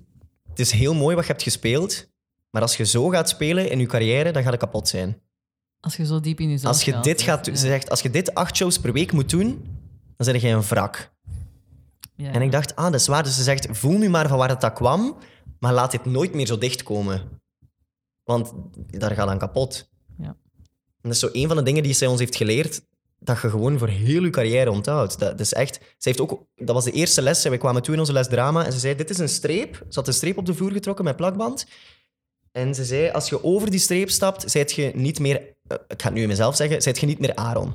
het is heel mooi wat je hebt gespeeld, maar als je zo gaat spelen in je carrière, dan gaat het kapot zijn. Als je zo diep in jezelf Als je gaat, dit gaat, Ja. ze zegt, als je dit acht shows per week moet doen, dan ben je een wrak. Ja. En ik dacht, ah, dat is waar. Dus ze zegt, voel nu maar van waar het dat kwam, maar laat dit nooit meer zo dichtkomen. Want daar gaat dan kapot. Ja. En dat is zo een van de dingen die zij ons heeft geleerd, dat je gewoon voor heel je carrière onthoudt. Dat, is echt... Ze heeft ook... Dat was de eerste les. We kwamen toe in onze les drama en ze zei, dit is een streep. Ze had een streep op de vloer getrokken met plakband. En ze zei, als je over die streep stapt, zijt je niet meer... eh, ik ga het nu in mezelf zeggen, zijt je niet meer Aaron.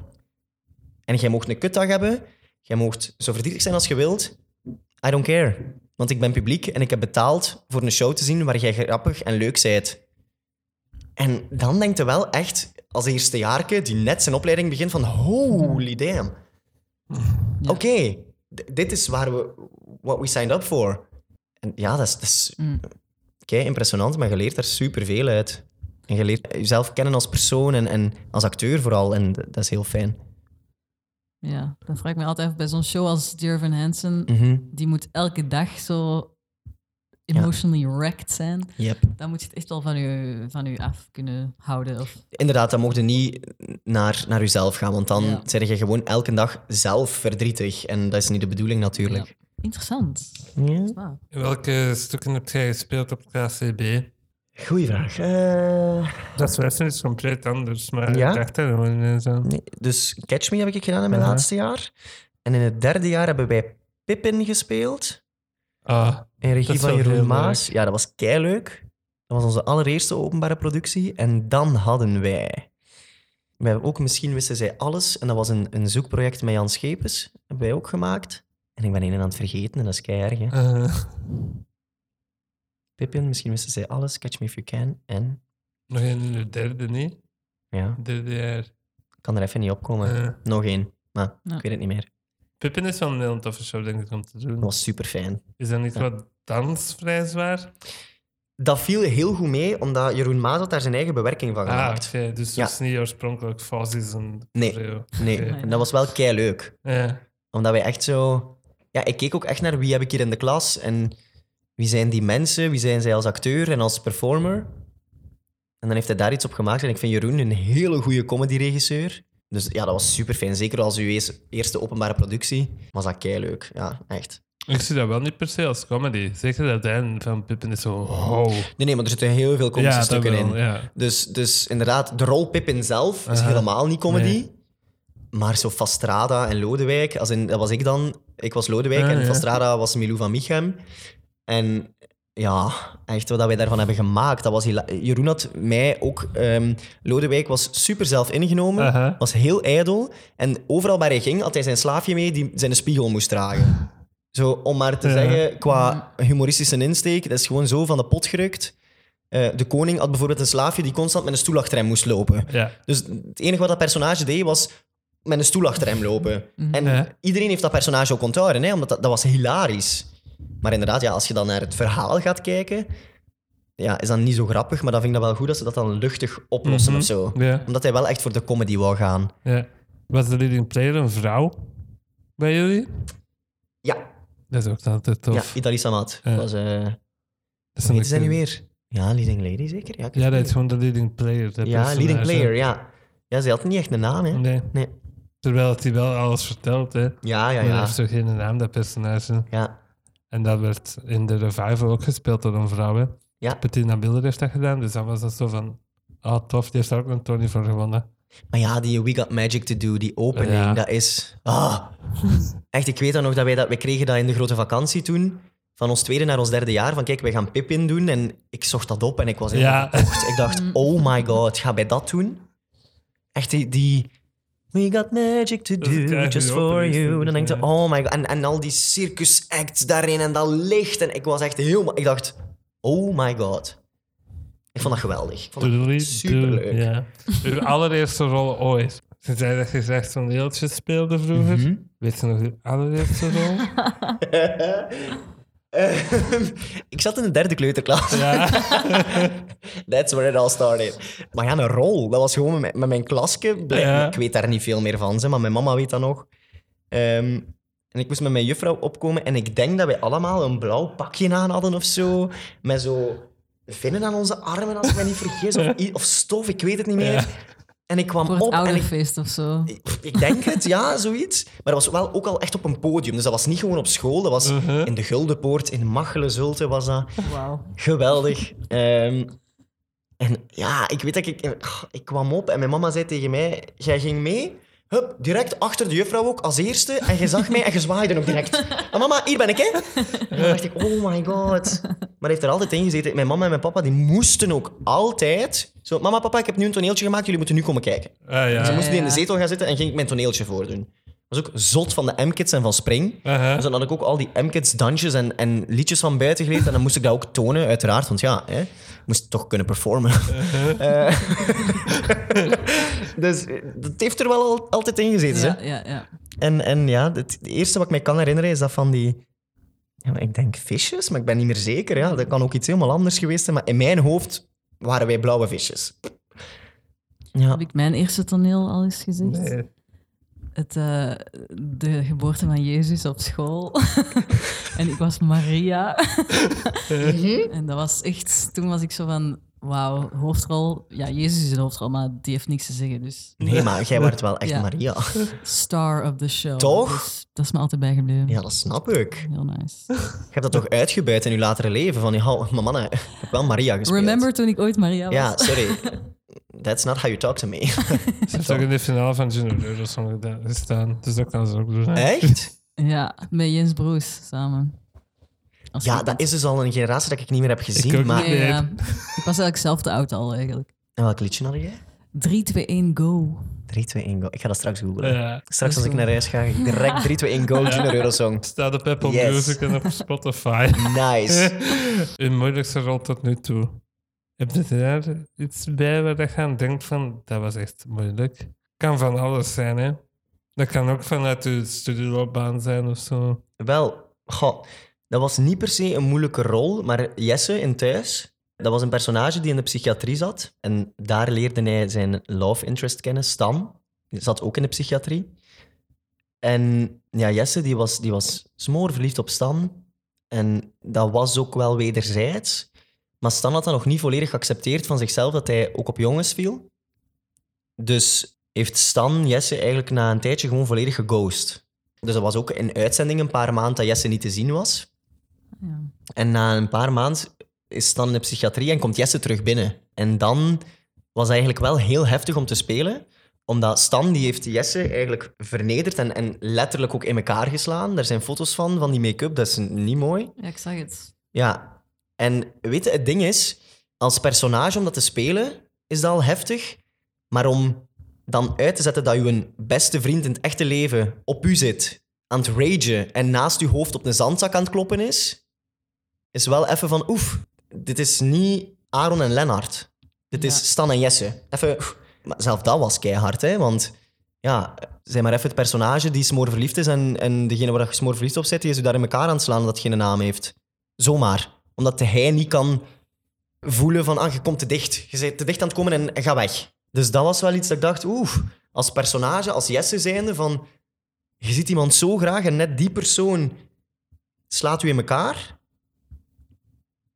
En jij mocht een kutdag hebben. Jij mocht zo verdrietig zijn als je wilt. I don't care. Want ik ben publiek en ik heb betaald voor een show te zien waar jij grappig en leuk bent. En dan denkt je wel echt, als eerstejaarke die net zijn opleiding begint, van holy damn. Ja. Oké, dit is waar we, what we signed up for. En ja, dat is, dat is Mm. kei impressionant, maar je leert daar superveel uit. En je leert jezelf kennen als persoon en, en als acteur vooral. En dat is heel fijn. Ja, dan vraag ik me altijd af bij zo'n show als Dear Van Hansen, Mhm. die moet elke dag zo emotionally wrecked zijn. Yep. Dan moet je het echt wel van je, van je af kunnen houden. Of, Inderdaad, dan mocht je niet naar, naar jezelf gaan, want dan Ja. zeg je gewoon elke dag zelf verdrietig. En dat is niet de bedoeling natuurlijk. interessant. Ja. Welke stukken heb jij gespeeld op KCB? Goeie vraag. Eh, Dat is compleet anders, maar Ja? ik dacht er gewoon ineens aan. nee, dus Catch Me heb ik gedaan in mijn Ja. laatste jaar. En in het derde jaar hebben wij Pippin gespeeld. Ah, In regie van Jeroen Maas. leuk. Ja, dat was leuk. Dat was onze allereerste openbare productie. En dan hadden wij... wij hebben ook Misschien Wisten Zij Alles. En dat was een, een zoekproject met Jan Schepens. Hebben wij ook gemaakt. En ik ben een aan het vergeten en dat is keihard. hè. eh, Pippin, Misschien Wisten Zij Alles. Catch Me If You Can. En... nog een in de derde, niet? Ja, Derde jaar. ik kan er even niet op komen. Eh, Nog één. Maar Ja. ik weet het niet meer. Pippin is wel een heel toffe show, denk ik, om te doen. Dat was super fijn. Is dat niet Ja. wat dansvrij zwaar? Dat viel heel goed mee, omdat Jeroen Maas had daar zijn eigen bewerking van Ah, gemaakt. oké. Dus Ja. het is niet oorspronkelijk Fozzies en Nee. Nee, en dat was wel kei leuk. Ja. Omdat wij echt zo... Ja, ik keek ook echt naar wie heb ik hier in de klas en wie zijn die mensen, wie zijn zij als acteur en als performer. En dan heeft hij daar iets op gemaakt. En ik vind Jeroen een hele goede comedyregisseur. Dus ja, dat was super fijn. Zeker als uw eerste openbare productie was dat kei leuk. Ja, echt. Ik zie dat wel niet per se als comedy. Zeker dat einde van Pippin is zo... Nee, nee, maar er zitten heel veel komische Ja, stukken wel, in. ja. Dus, dus inderdaad, de rol Pippin zelf is Aha. helemaal niet comedy. Nee. Maar zo Fastrada en Lodewijk, als in, dat was ik dan. Ik was Lodewijk Ah, en ja. Fastrada was Milou van Michem. En ja, echt wat wij daarvan hebben gemaakt. Dat was Jeroen had mij ook... ehm, Lodewijk was super zelf ingenomen, was heel ijdel. En overal waar hij ging, had hij zijn slaafje mee die zijn spiegel moest dragen. Zo, om maar te Ja. zeggen, qua humoristische insteek, dat is gewoon zo van de pot gerukt. Eh, de koning had bijvoorbeeld een slaafje die constant met een stoel achter hem moest lopen. Ja. Dus het enige wat dat personage deed, was met een stoel achter hem lopen. En Ja. iedereen heeft dat personage ook onthouden, hè, omdat dat, dat was hilarisch. Maar inderdaad, ja, als je dan naar het verhaal gaat kijken, ja, is dat niet zo grappig, maar dan vind ik dat wel goed dat ze dat dan luchtig oplossen Mhm. of zo. Ja. Omdat hij wel echt voor de comedy wou gaan. ja. Was de leading player een vrouw bij jullie? Ja, Dat is ook altijd tof. ja Idali Samat. Ja. Was, Dat is hoe een heet zij nu weer? Ja, Leading Lady zeker? Ja, Ja, dat is gewoon de leading player. ja personage. Leading Player, ja. Ja, ze had niet echt een naam, hè? Nee. Nee. Terwijl hij wel alles vertelt, hè. Ja, ja, Maar hij ja. heeft zo geen naam, dat personage. Ja, En dat werd in de revival ook gespeeld door een vrouw, hè. Ja. Bettina Miller heeft dat gedaan, dus dan was dat zo van... Ah, tof, die heeft daar ook een Tony voor gewonnen. Maar ja, die We Got Magic to Do, die opening, Ja. dat is... Ah. Echt, ik weet dan nog dat wij dat... Wij kregen dat in de grote vakantie toen. van ons tweede naar ons derde jaar. Van kijk, wij gaan Pippin doen. En ik zocht dat op en ik was helemaal. Ik dacht, oh my god, ga bij dat doen? Echt die... die We got magic to do, just for you. Dan denk je, oh my god. En, en al die circus acts daarin en dat licht. En ik was echt helemaal... Ik dacht, oh my god. Ik vond dat geweldig. Ik vond dat superleuk. Ja. Uw allereerste rol ooit. Ze zei dat je zegt zo'n deeltje speelde vroeger. Mhm. Weet je nog uw allereerste rol? Ehm, ik zat in de derde kleuterklas. Ja. That's where it all started. Maar ja, een rol. Dat was gewoon met, met mijn klasje. Ja. Ik weet daar niet veel meer van, maar mijn mama weet dat nog. Ehm, en ik moest met mijn juffrouw opkomen en ik denk dat wij allemaal een blauw pakje aan hadden of zo. Met zo vinnen aan onze armen, als ik me niet vergis. Of, of stof, ik weet het niet meer. Ja. En ik kwam Voor het op en ik ouderfeest of zo. ik- Ik denk het, ja, zoiets. Maar dat was wel ook al echt op een podium. Dus dat was niet gewoon op school. Dat was Mhm. in de Guldenpoort, in Machelen, Zulte was dat. Wauw. Geweldig. Ehm, en ja, ik weet dat ik... Ik kwam op en mijn mama zei tegen mij... Jij ging mee, hup, direct achter de juffrouw ook, als eerste. En je zag mij en je zwaaide ook direct. Ah, mama, hier ben ik, hè. En dan dacht ik, oh my god. Maar hij heeft er altijd in gezeten. Mijn mama en mijn papa, die moesten ook altijd... Zo, mama, papa, ik heb nu een toneeltje gemaakt. Jullie moeten nu komen kijken. Ah, Ze ja. moesten die in de zetel gaan zitten en ging ik mijn toneeltje voordoen. Dat was ook zot van de M-Kids en van Spring. Dus dan had ik ook al die M-Kids dansjes en, en liedjes van buiten geleerd. En dan moest ik dat ook tonen, uiteraard. Want ja, hè, ik moest toch kunnen performen. Eh, dus dat heeft er wel al, altijd in gezeten. Ja, hè. ja, ja. En, en ja, het, het eerste wat ik me kan herinneren is dat van die... Ja, ik denk visjes, maar ik ben niet meer zeker. Ja. Dat kan ook iets helemaal anders geweest zijn. Maar in mijn hoofd waren wij blauwe visjes. Ja. Heb ik mijn eerste toneel al eens gezegd? Nee. Het, eh, de geboorte van Jezus op school. en ik was Maria. en dat was echt... Toen was ik zo van... Wauw, hoofdrol. Ja, Jezus is de hoofdrol, maar die heeft niks te zeggen. Dus Nee, maar jij wordt wel echt Ja. Maria. star of the show. Toch? Dus dat is me altijd bijgebleven. Ja, dat snap ik. Heel nice. Je hebt dat toch uitgebuit in je latere leven? Van, ja, maar mannen, ik heb wel Maria gespeeld. Remember toen ik ooit Maria was? Ja, sorry. That's not how you talk to me. Ze heeft ook in de finale van Junior Eurosong gedaan- gestaan. Dus dat kan ze ook doen. Echt? Ja, met Jens Broes samen. Als Ja, ik- dat is dus al een generatie dat ik niet meer heb gezien. ook maar... niet. Nee, Nee. ja. Ik was eigenlijk zelf te oud al, eigenlijk. En welk liedje had jij? 3, 2, 1, go. 3, 2, 1, go. Ik ga dat straks googlen. Ja. Straks als ik naar huis ga, ga ik direct 3, 2, 1, go, Junior Eurosong. Staat op Apple Yes. Music en op Spotify. Nice. Uw moeilijkste rol tot nu toe. Heb je daar iets bij waar je aan denkt van, dat was echt moeilijk? Kan van alles zijn, hè? Dat kan ook vanuit je studieloopbaan zijn of zo. Wel, goh, dat was niet per se een moeilijke rol, maar Jesse in Thuis, dat was een personage die in de psychiatrie zat. En daar leerde hij zijn love interest kennen, Stan. Die zat ook in de psychiatrie. En ja, Jesse die was, die was smoor verliefd op Stan. En dat was ook wel wederzijds. Maar Stan had dat nog niet volledig geaccepteerd van zichzelf, dat hij ook op jongens viel. Dus heeft Stan Jesse eigenlijk na een tijdje gewoon volledig geghost. Dus dat was ook in uitzending een paar maanden dat Jesse niet te zien was. Ja. En na een paar maanden is Stan in de psychiatrie en komt Jesse terug binnen. En dan was het eigenlijk wel heel heftig om te spelen, omdat Stan die heeft Jesse eigenlijk vernederd en, en letterlijk ook in elkaar geslaan. Daar zijn foto's van, van die make-up, dat is niet mooi. ja, ik zag het. Ja, en weet je, het ding is, als personage om dat te spelen, is dat al heftig. Maar om dan uit te zetten dat je beste vriend in het echte leven op u zit, aan het ragen en naast je hoofd op een zandzak aan het kloppen is, is wel even van, oef, dit is niet Aaron en Lennart. Dit Ja. is Stan en Jesse. Even, maar zelf dat was keihard, hè, want ja, zeg maar even het personage die smoor verliefd is en, en degene waar je smoor verliefd op zit, die is u daar in elkaar aan het slaan het geen naam heeft. Zomaar. Omdat hij niet kan voelen van, ah, je komt te dicht. Je bent te dicht aan het komen en, en ga weg. Dus dat was wel iets dat ik dacht, oeh, als personage, als Jesse zijnde, van... Je ziet iemand zo graag en net die persoon slaat u in elkaar.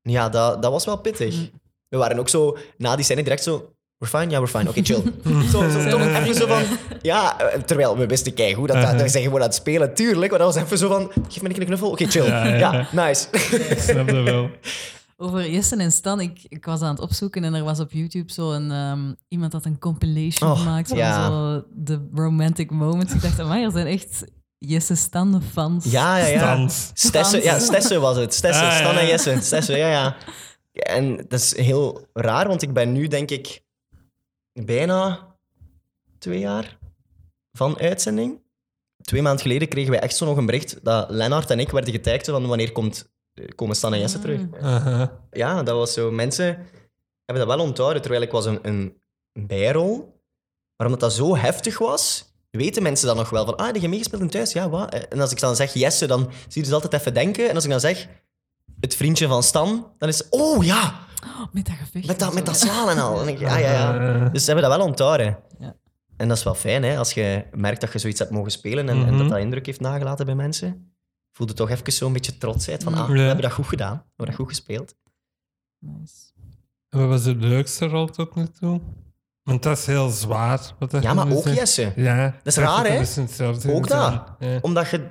Ja, dat, dat was wel pittig. We waren ook zo, na die scène direct zo... We're fine? Ja, we're fine. Oké, chill. zo, zo, toch even zo van... Ja, eh, terwijl we wisten keigoed dat, dat, dat zijn gewoon aan het spelen, tuurlijk. Maar dat was even zo van... Geef me een knuffel. Oké, chill. Ja, Ja, ja. nice. Ik snap dat wel. Over Jesse en Stan, ik, ik was aan het opzoeken en er was op YouTube zo een, ehm, iemand had een compilation Oh, gemaakt van ja. zo de romantic moments. Ik dacht, amai, er zijn echt Jesse Stan fans. Ja, ja, ja. Stesse, ja, Stesse was het. Stesse, Ah, Stan en. Jesse. Stesse, ja, ja. En dat is heel raar, want ik ben nu, denk ik, bijna twee jaar van uitzending. Twee maanden geleden kregen wij echt zo nog een bericht dat Lennart en ik werden getagd van wanneer komt, komen Stan en Jesse terug. Aha. Ja, dat was zo. Mensen hebben dat wel onthouden, terwijl ik was een, een bijrol. Maar omdat dat zo heftig was, weten mensen dan nog wel van, ah, heb je meegespeeld in thuis? Ja, wat? En als ik dan zeg Jesse, dan zie je dus altijd even denken. En als ik dan zeg, het vriendje van Stan, dan is het, oh ja, Oh, met dat gevecht. met dat, en met dat slaan en al. Ik, ja, ja, ja. Eh, Dus ze hebben dat wel onthouden. Ja. En dat is wel fijn, hè, als je merkt dat je zoiets hebt mogen spelen en, en Mhm. dat dat indruk heeft nagelaten bij mensen. Voelde toch even zo'n beetje trotsheid van, ah, we hebben dat goed gedaan. We hebben dat goed gespeeld. Nice. Wat was de leukste rol tot nu toe? Want dat is heel zwaar. Wat dat Ja, maar ook zegt. Jesse. Ja. Dat is raar, hè? Ook. Ja. Omdat je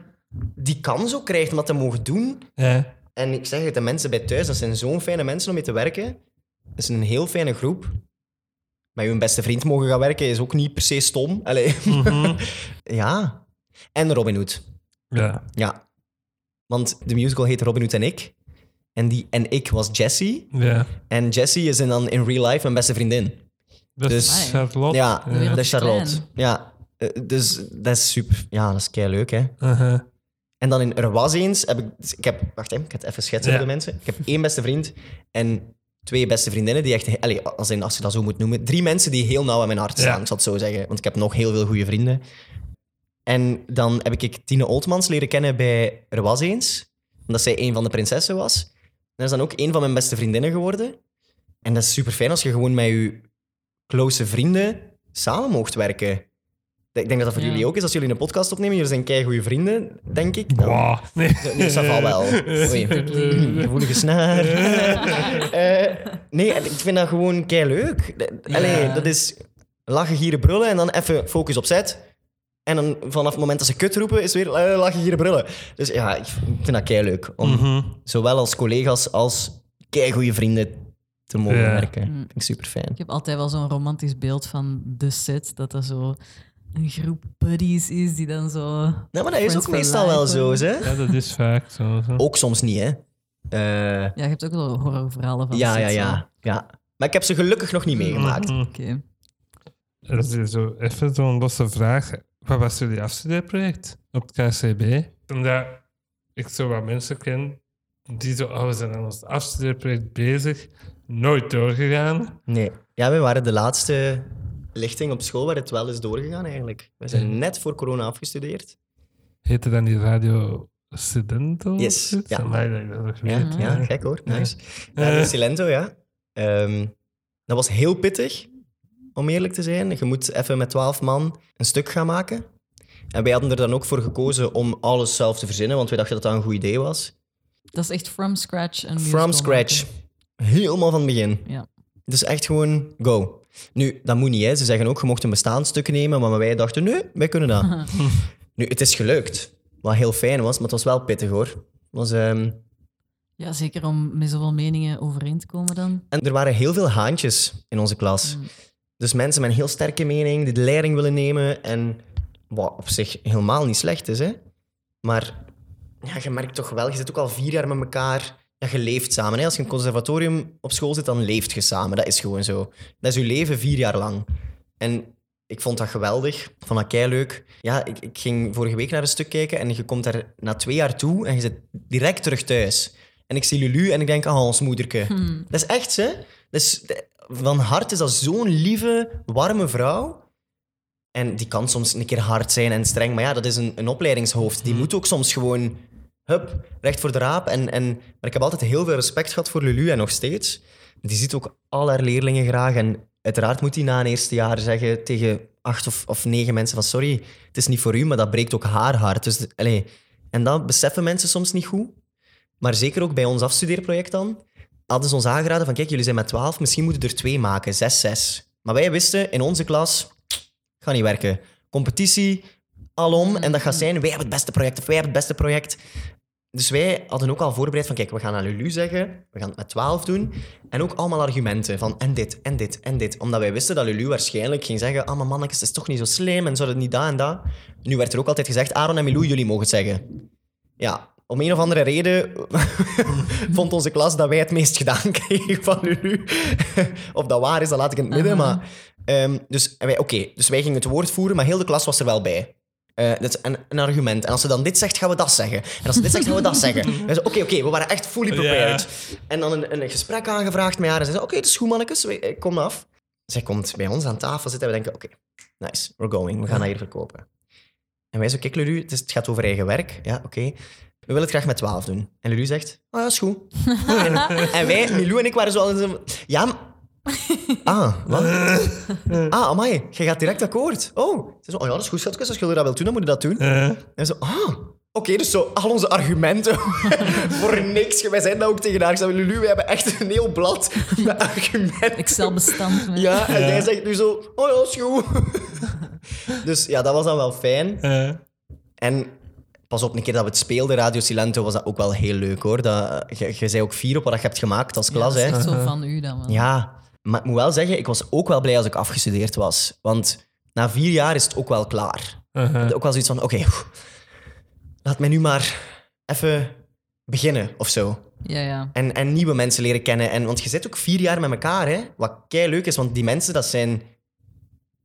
die kans ook krijgt om dat te mogen doen. Ja. En ik zeg het, de mensen bij thuis, dat zijn zo'n fijne mensen om mee te werken. Dat is een heel fijne groep. Met je beste vriend mogen gaan werken is ook niet per se stom. Allee. Mhm. ja. En Robin Hood. ja. Ja. Want de musical heet Robin Hood en ik. En die en ik was Jessie. Ja. En Jessie is in dan in real life mijn beste vriendin. Dat Dus- is Charlotte. Ja, dat is Charlotte. Ja. Eh, Dus dat is super. Ja, dat is kei leuk, hè. Aha. En dan in Er Was Eens heb ik... dus Ik heb... Wacht, hè, ik ga het even schetsen voor de mensen. Ik heb één beste vriend en twee beste vriendinnen die echt... Allee, als, in, als je dat zo moet noemen. Drie mensen die heel nauw aan mijn hart staan, ik zal het zo zeggen. Want ik heb nog heel veel goede vrienden. En dan heb ik Tine Oltmans leren kennen bij Er Was Eens. Omdat zij een van de prinsessen was. En dat is dan ook een van mijn beste vriendinnen geworden. En dat is super fijn als je gewoon met je close vrienden samen mocht werken. Ik denk dat dat voor Ja. jullie ook is. Als jullie een podcast opnemen, jullie zijn kei goede vrienden, denk ik. Dan- Wow. Nee. Nee, dat valt wel. Oei. Gevoelige snaar. Eh, nee, ik vind dat gewoon kei leuk. Allee, Ja. dat is lachen, gieren, brullen en dan even focus op zet. En dan vanaf het moment dat ze kut roepen, is weer eh, lachen, gieren, brullen. Dus ja, ik vind dat kei leuk. Om Mhm. zowel als collega's als kei goede vrienden te mogen Ja. werken. Mm. Vind ik super fijn. Ik heb altijd wel zo'n romantisch beeld van de set, dat er zo een groep buddies is die dan zo... Nou, maar dat is ook meestal wel zo, hè? Ja, dat is vaak zo. zo. Ook soms niet, hè? Eh, Ja, je hebt ook wel horrorverhalen van ja, ja, ja, ja. Maar ik heb ze gelukkig nog niet meegemaakt. Mhm. Oké. Dat is zo even zo'n losse vraag. Wat was jullie afstudeerproject op het KCB? Omdat ik zo wat mensen ken die zo, oh, we zijn aan ons afstudeerproject bezig, nooit doorgegaan. Nee. Ja, we waren de laatste lichting op school waar het wel is doorgegaan eigenlijk. We zijn Mhm. net voor corona afgestudeerd. Heette dan die Radio Studento? of Yes, ja. Amai, dat ik dat nog Ja, weet. ja gek hoor. Ja. Nice. Eh. Radio Silento, ja. Ehm, dat was heel pittig, om eerlijk te zijn. Je moet even met twaalf man een stuk gaan maken. En wij hadden er dan ook voor gekozen om alles zelf te verzinnen, want wij dachten dat dat een goed idee was. Dat is echt from scratch. Een From scratch. maken. Helemaal van het begin. Ja. Dus echt gewoon go. Nu, dat moet niet. Hè. Ze zeggen ook, je mocht een bestaanstuk nemen, maar wij dachten, nee, wij kunnen dat. nu, het is gelukt. Wat heel fijn was, maar het was wel pittig hoor. Het Was, ehm, ja, zeker om met zoveel meningen overeen te komen dan. En er waren heel veel haantjes in onze klas. Mm. Dus mensen met een heel sterke mening die de leiding willen nemen. En wat op zich helemaal niet slecht is, hè. Maar ja, je merkt toch wel, je zit ook al vier jaar met elkaar. Ja, je leeft samen. Hè. Als je in een conservatorium op school zit, dan leeft je samen. Dat is gewoon zo. Dat is je leven vier jaar lang. En ik vond dat geweldig. Ik vond dat leuk. Ja, ik, ik ging vorige week naar een stuk kijken en je komt daar na twee jaar toe en je zit direct terug thuis. En ik zie Lulu en ik denk, ah, ons moederke. Hmm. Dat is echt, hè? Dus de- van hart is dat zo'n lieve, warme vrouw. En die kan soms een keer hard zijn en streng, maar ja, dat is een, een opleidingshoofd. Die moet ook soms gewoon, hup, recht voor de raap. En, en, maar ik heb altijd heel veel respect gehad voor Lulu en nog steeds. Die ziet ook al haar leerlingen graag. En uiteraard moet hij na een eerste jaar zeggen tegen acht of, of negen mensen van sorry, het is niet voor u, maar dat breekt ook haar hart. Dus, allee, en dat beseffen mensen soms niet goed. Maar zeker ook bij ons afstudeerproject dan, hadden ze ons aangeraden van kijk, jullie zijn met 12, misschien moeten er twee maken, zes, zes. Maar wij wisten in onze klas, gaat niet werken. Competitie, alom, en dat gaat zijn, wij hebben het beste project of wij hebben het beste project. Dus wij hadden ook al voorbereid van, kijk, we gaan aan Lulu zeggen, we gaan het met 12 doen. En ook allemaal argumenten van en dit, en dit, en dit. Omdat wij wisten dat Lulu waarschijnlijk ging zeggen, ah, maar mannetjes, het is toch niet zo slim en zou het niet dat en dat. Nu werd er ook altijd gezegd, Aaron en Milou, jullie mogen het zeggen. Ja, om een of andere reden vond onze klas dat wij het meest gedaan kregen van Lulu. of dat waar is, dat laat ik in het midden. Maar, ehm, dus wij, oké, dus wij gingen het woord voeren, maar heel de klas was er wel bij. Eh, dat is een, een argument. En als ze dan dit zegt, gaan we dat zeggen. En als ze dit zegt, gaan we dat zeggen. En ze, Oké, oké, we waren echt fully prepared. En dan een, een gesprek aangevraagd met haar. En ze zei, oké, het is goed, mannetjes, kom af. Zij komt bij ons aan tafel zitten en we denken, oké, nice, we're going. We gaan dat hier verkopen. En wij zo, kijk Lulu, het, is, het gaat over eigen werk. Ja, oké. We willen het graag met 12 doen. En Lulu zegt, ah, dat is goed. en, en wij, Milou en ik, waren zo al. Ja. Ah, wat? Ah, amai, je gaat direct akkoord. Oh. Ze zo, oh ja, dat is goed, schatjes. Als jullie dat wilt doen, dan moet je dat doen. Eh, En zo, ah, oké, dus zo al onze argumenten voor niks. Wij zijn dat ook tegen haar gezegd. Lulu, we hebben echt een heel blad met argumenten. Excel-bestand. met- Ja, en Ja. jij zegt nu zo, oh ja, dat is goed. dus ja, dat was dan wel fijn. eh, En pas op, een keer dat we het speelden, Radio Silento, was dat ook wel heel leuk hoor. Dat, je, je zei ook fier op wat je hebt gemaakt als Ja, klas. dat is hè. echt zo van u dan. wel. Ja, maar ik moet wel zeggen, ik was ook wel blij als ik afgestudeerd was. Want na vier jaar is het ook wel klaar. uh-huh. Ook wel zoiets van, oké, laat mij nu maar even beginnen of zo. Ja, ja. En, en nieuwe mensen leren kennen. En, want je zit ook vier jaar met elkaar, hè? wat kei leuk is. Want die mensen, dat zijn...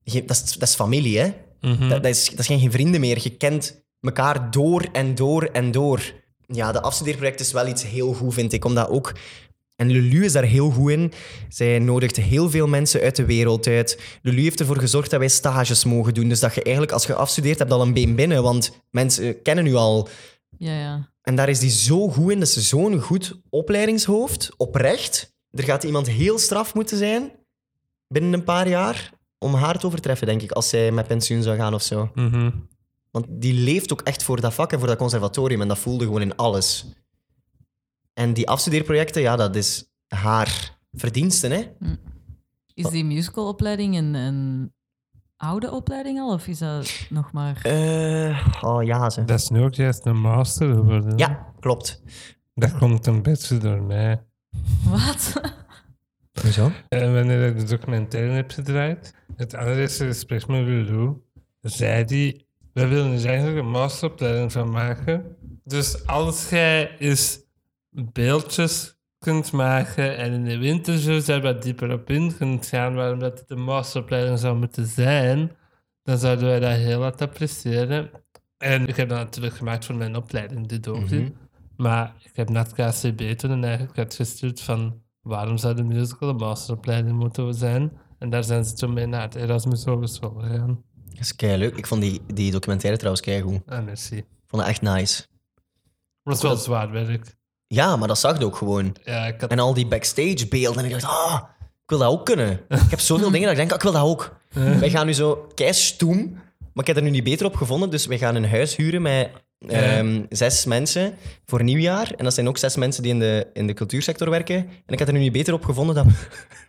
Dat is, dat is familie, hè? Mhm. Dat, dat, is, dat zijn geen vrienden meer. Je kent elkaar door en door en door. Ja, de afstudeerproject is wel iets heel goed, vind ik. Omdat ook... En Lulu is daar heel goed in. Zij nodigt heel veel mensen uit de wereld uit. Lulu heeft ervoor gezorgd dat wij stages mogen doen. Dus dat je eigenlijk, als je afstudeert, hebt al een been binnen. Want mensen kennen u al. Ja, ja. En daar is die zo goed in. Dat is zo'n goed opleidingshoofd. Oprecht. Er gaat iemand heel straf moeten zijn binnen een paar jaar om haar te overtreffen, denk ik, als zij met pensioen zou gaan of zo. Mhm. Want die leeft ook echt voor dat vak en voor dat conservatorium. En dat voelde gewoon in alles. En die afstudeerprojecten, ja, dat is haar verdiensten, hè? Is die musicalopleiding een, een oude opleiding al? Of is dat nog maar... Eh, oh ja, ze. Dat is nu ook juist een master geworden. Ja, klopt. Dat komt een beetje door mij. Wat? Hoezo? En wanneer ik de documentaire heb gedraaid, het allereerste gesprek met Lulu, zei die, we willen er eigenlijk een masteropleiding van maken. Dus als jij eens beeldjes kunt maken en in de daar wat dieper op in kunt gaan, waarom dat het een masteropleiding zou moeten zijn, dan zouden wij dat heel wat appreciëren. En ik heb dat natuurlijk gemaakt voor mijn opleiding, de doogdie. Mhm. Maar ik heb net KCB toen en eigenlijk had gestuurd van waarom zou de musical een masteropleiding moeten zijn? En daar zijn ze toen mee naar het Erasmus Hogeschool gegaan. Dat is kei leuk. Ik vond die, die documentaire trouwens kei goed. Ah, merci. Ik vond het echt nice. Dat is wel zwaar werk. Ja, maar dat zag je ook gewoon. Ja, ik had... En al die backstage beelden. En ik dacht, ah, ik wil dat ook kunnen. Ik heb zoveel dingen dat ik denk, ah, ik wil dat ook. Wij gaan nu zo kei stoem. Maar ik heb er nu niet beter op gevonden. Dus wij gaan een huis huren met ehm, zes mensen voor nieuwjaar. En dat zijn ook zes mensen die in de, in de cultuursector werken. En ik heb er nu niet beter op gevonden dan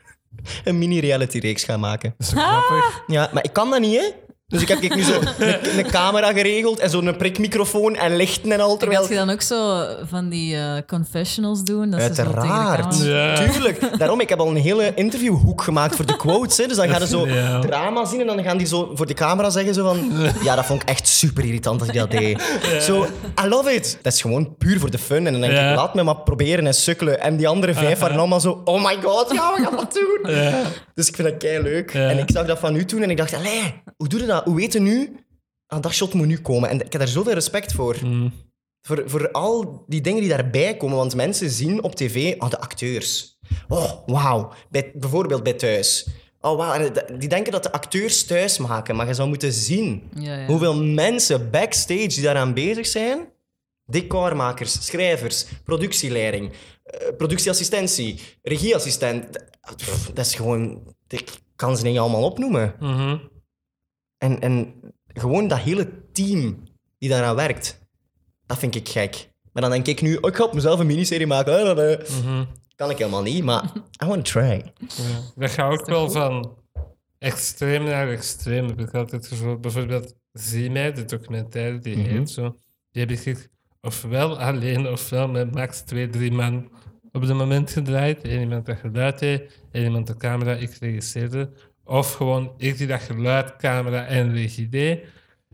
een mini-reality-reeks gaan maken. Dat is zo grappig. Ja, maar ik kan dat niet, hè? Dus ik heb ik nu zo een, een camera geregeld en zo'n prikmicrofoon en lichten en al. Terwijl... Gaat je dan ook zo van die eh, confessionals doen? Dat ze zo tegen de Uiteraard. camera- Ja. Tuurlijk. Daarom, ik heb al een hele interviewhoek gemaakt voor de quotes. Hè. Dus dan gaan ze zo Ja. drama zien en dan gaan die zo voor de camera zeggen zo van... Ja, dat vond ik echt super irritant dat je dat deed. Zo, I love it. Dat is gewoon puur voor de fun. En dan denk Ja. ik, laat me maar proberen en sukkelen. En die andere vijf waren allemaal zo... Oh my god, ja, we gaan dat doen. Ja. Dus ik vind dat kei leuk. Ja. En ik zag dat van u toen en ik dacht, allee, hoe doe je dat? Hoe weet je nu? Ah, dat shot moet nu komen. En ik heb daar zoveel respect voor. Mm. Voor, voor al die dingen die daarbij komen. Want mensen zien op tv, oh, de acteurs. Oh, wauw. Bij- Bijvoorbeeld bij thuis. Oh, wauw. Die denken dat de acteurs thuis maken. Maar je zou moeten zien Ja, ja. hoeveel mensen backstage die daaraan bezig zijn. Decormakers, schrijvers, productieleiding, eh, productieassistentie, regieassistent. Pff, Dat is gewoon... Ik kan ze niet allemaal opnoemen. Mhm. En, en gewoon dat hele team die daaraan werkt, dat vind ik gek. Maar dan denk ik nu, oh, ik ga op mezelf een miniserie maken. Mhm. Kan ik helemaal niet, maar I want to try. Ja. Dat gaat ook wel van extreem naar extreem, heb ik altijd gevoeld. Bijvoorbeeld Zie mij, de documentaire, die Mhm. heet zo. Die heb ik ofwel alleen ofwel met max twee, drie man op het moment gedraaid. Eén iemand dat geluid deed, één iemand de camera, ik regisseerde. Of gewoon ik die dat geluid, camera en regie.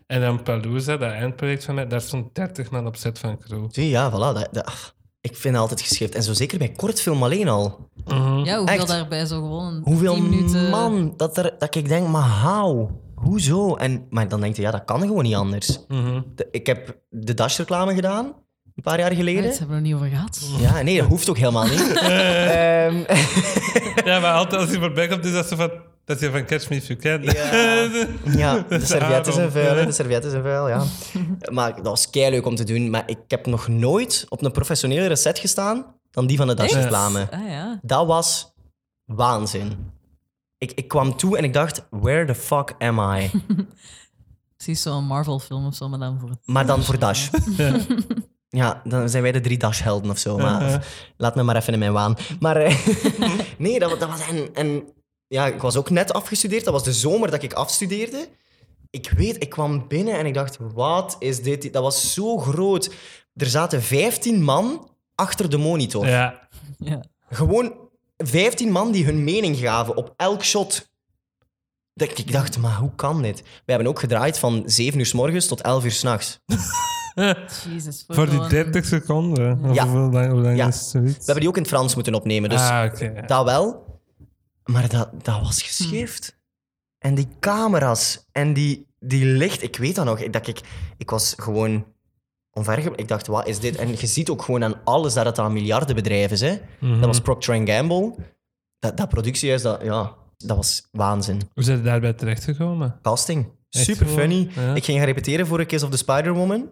En dan Palooza, dat eindproject van mij, daar stond 30 man op set van crew. Zie, ja, voilà. Dat, dat- ik vind het altijd geschikt. En zo zeker bij kortfilm alleen al. Mhm. Ja, hoeveel Echt? daarbij zo gewoon Hoeveel 10 minuten... man dat, er, dat ik denk, maar how? Hoezo? En, maar dan denk je, ja, dat kan gewoon niet anders. Mhm. De- ik heb de Dash-reclame gedaan, een paar jaar Ja, geleden. Daar hebben we er niet over gehad. Ja, nee, dat hoeft ook helemaal niet. Ehm, Ja, maar altijd als je voorbij komt, is dat zo van... Dat je van Catch Me If You Can. Ja. ja, de servetten zijn vuil, hè, de servetten zijn vuil, ja. Maar dat was leuk om te doen. Maar ik heb nog nooit op een professionelere set gestaan dan die van de Dash-reclame. Ah ja. Dat was waanzin. Ik, ik kwam toe en ik dacht, where the fuck am I? Precies zo'n Marvel-film of zo, maar dan voor het... Maar dan voor Dash. Ja, dan zijn wij de drie Dash-helden of zo. Maar laat me maar even in mijn waan. Maar eh, nee, dat, dat was... En, en ja, ik was ook net afgestudeerd. Dat was de zomer dat ik afstudeerde. Ik weet, ik kwam binnen en ik dacht, wat is dit? Dat was zo groot. Er zaten 15 man achter de monitor. Ja. Ja. Gewoon 15 man die hun mening gaven op elk shot. Dat ik dacht, maar hoe kan dit? We hebben ook gedraaid van 7 uur s morgens tot 11 uur s'nachts. Jezus. Voor die gewoon- 30 seconden. Of Ja. Hoe lang, hoe lang Ja. is zoiets? We hebben die ook in het Frans moeten opnemen, dus ah, oké. ja. dat wel. Maar dat, dat was geschift. En die camera's en die, die licht, ik weet dat nog. Dat ik, ik was gewoon onverge... Ik dacht, wat is dit? En je ziet ook gewoon aan alles dat het aan miljardenbedrijf is. Hè? Mhm. Dat was Procter Gamble. Dat, dat productiehuis, dat, ja, dat was waanzin. Hoe zijn je daarbij terechtgekomen? Casting. Echt Super funny. Ja. Ik ging gaan repeteren voor A Kiss of the Spider-Woman.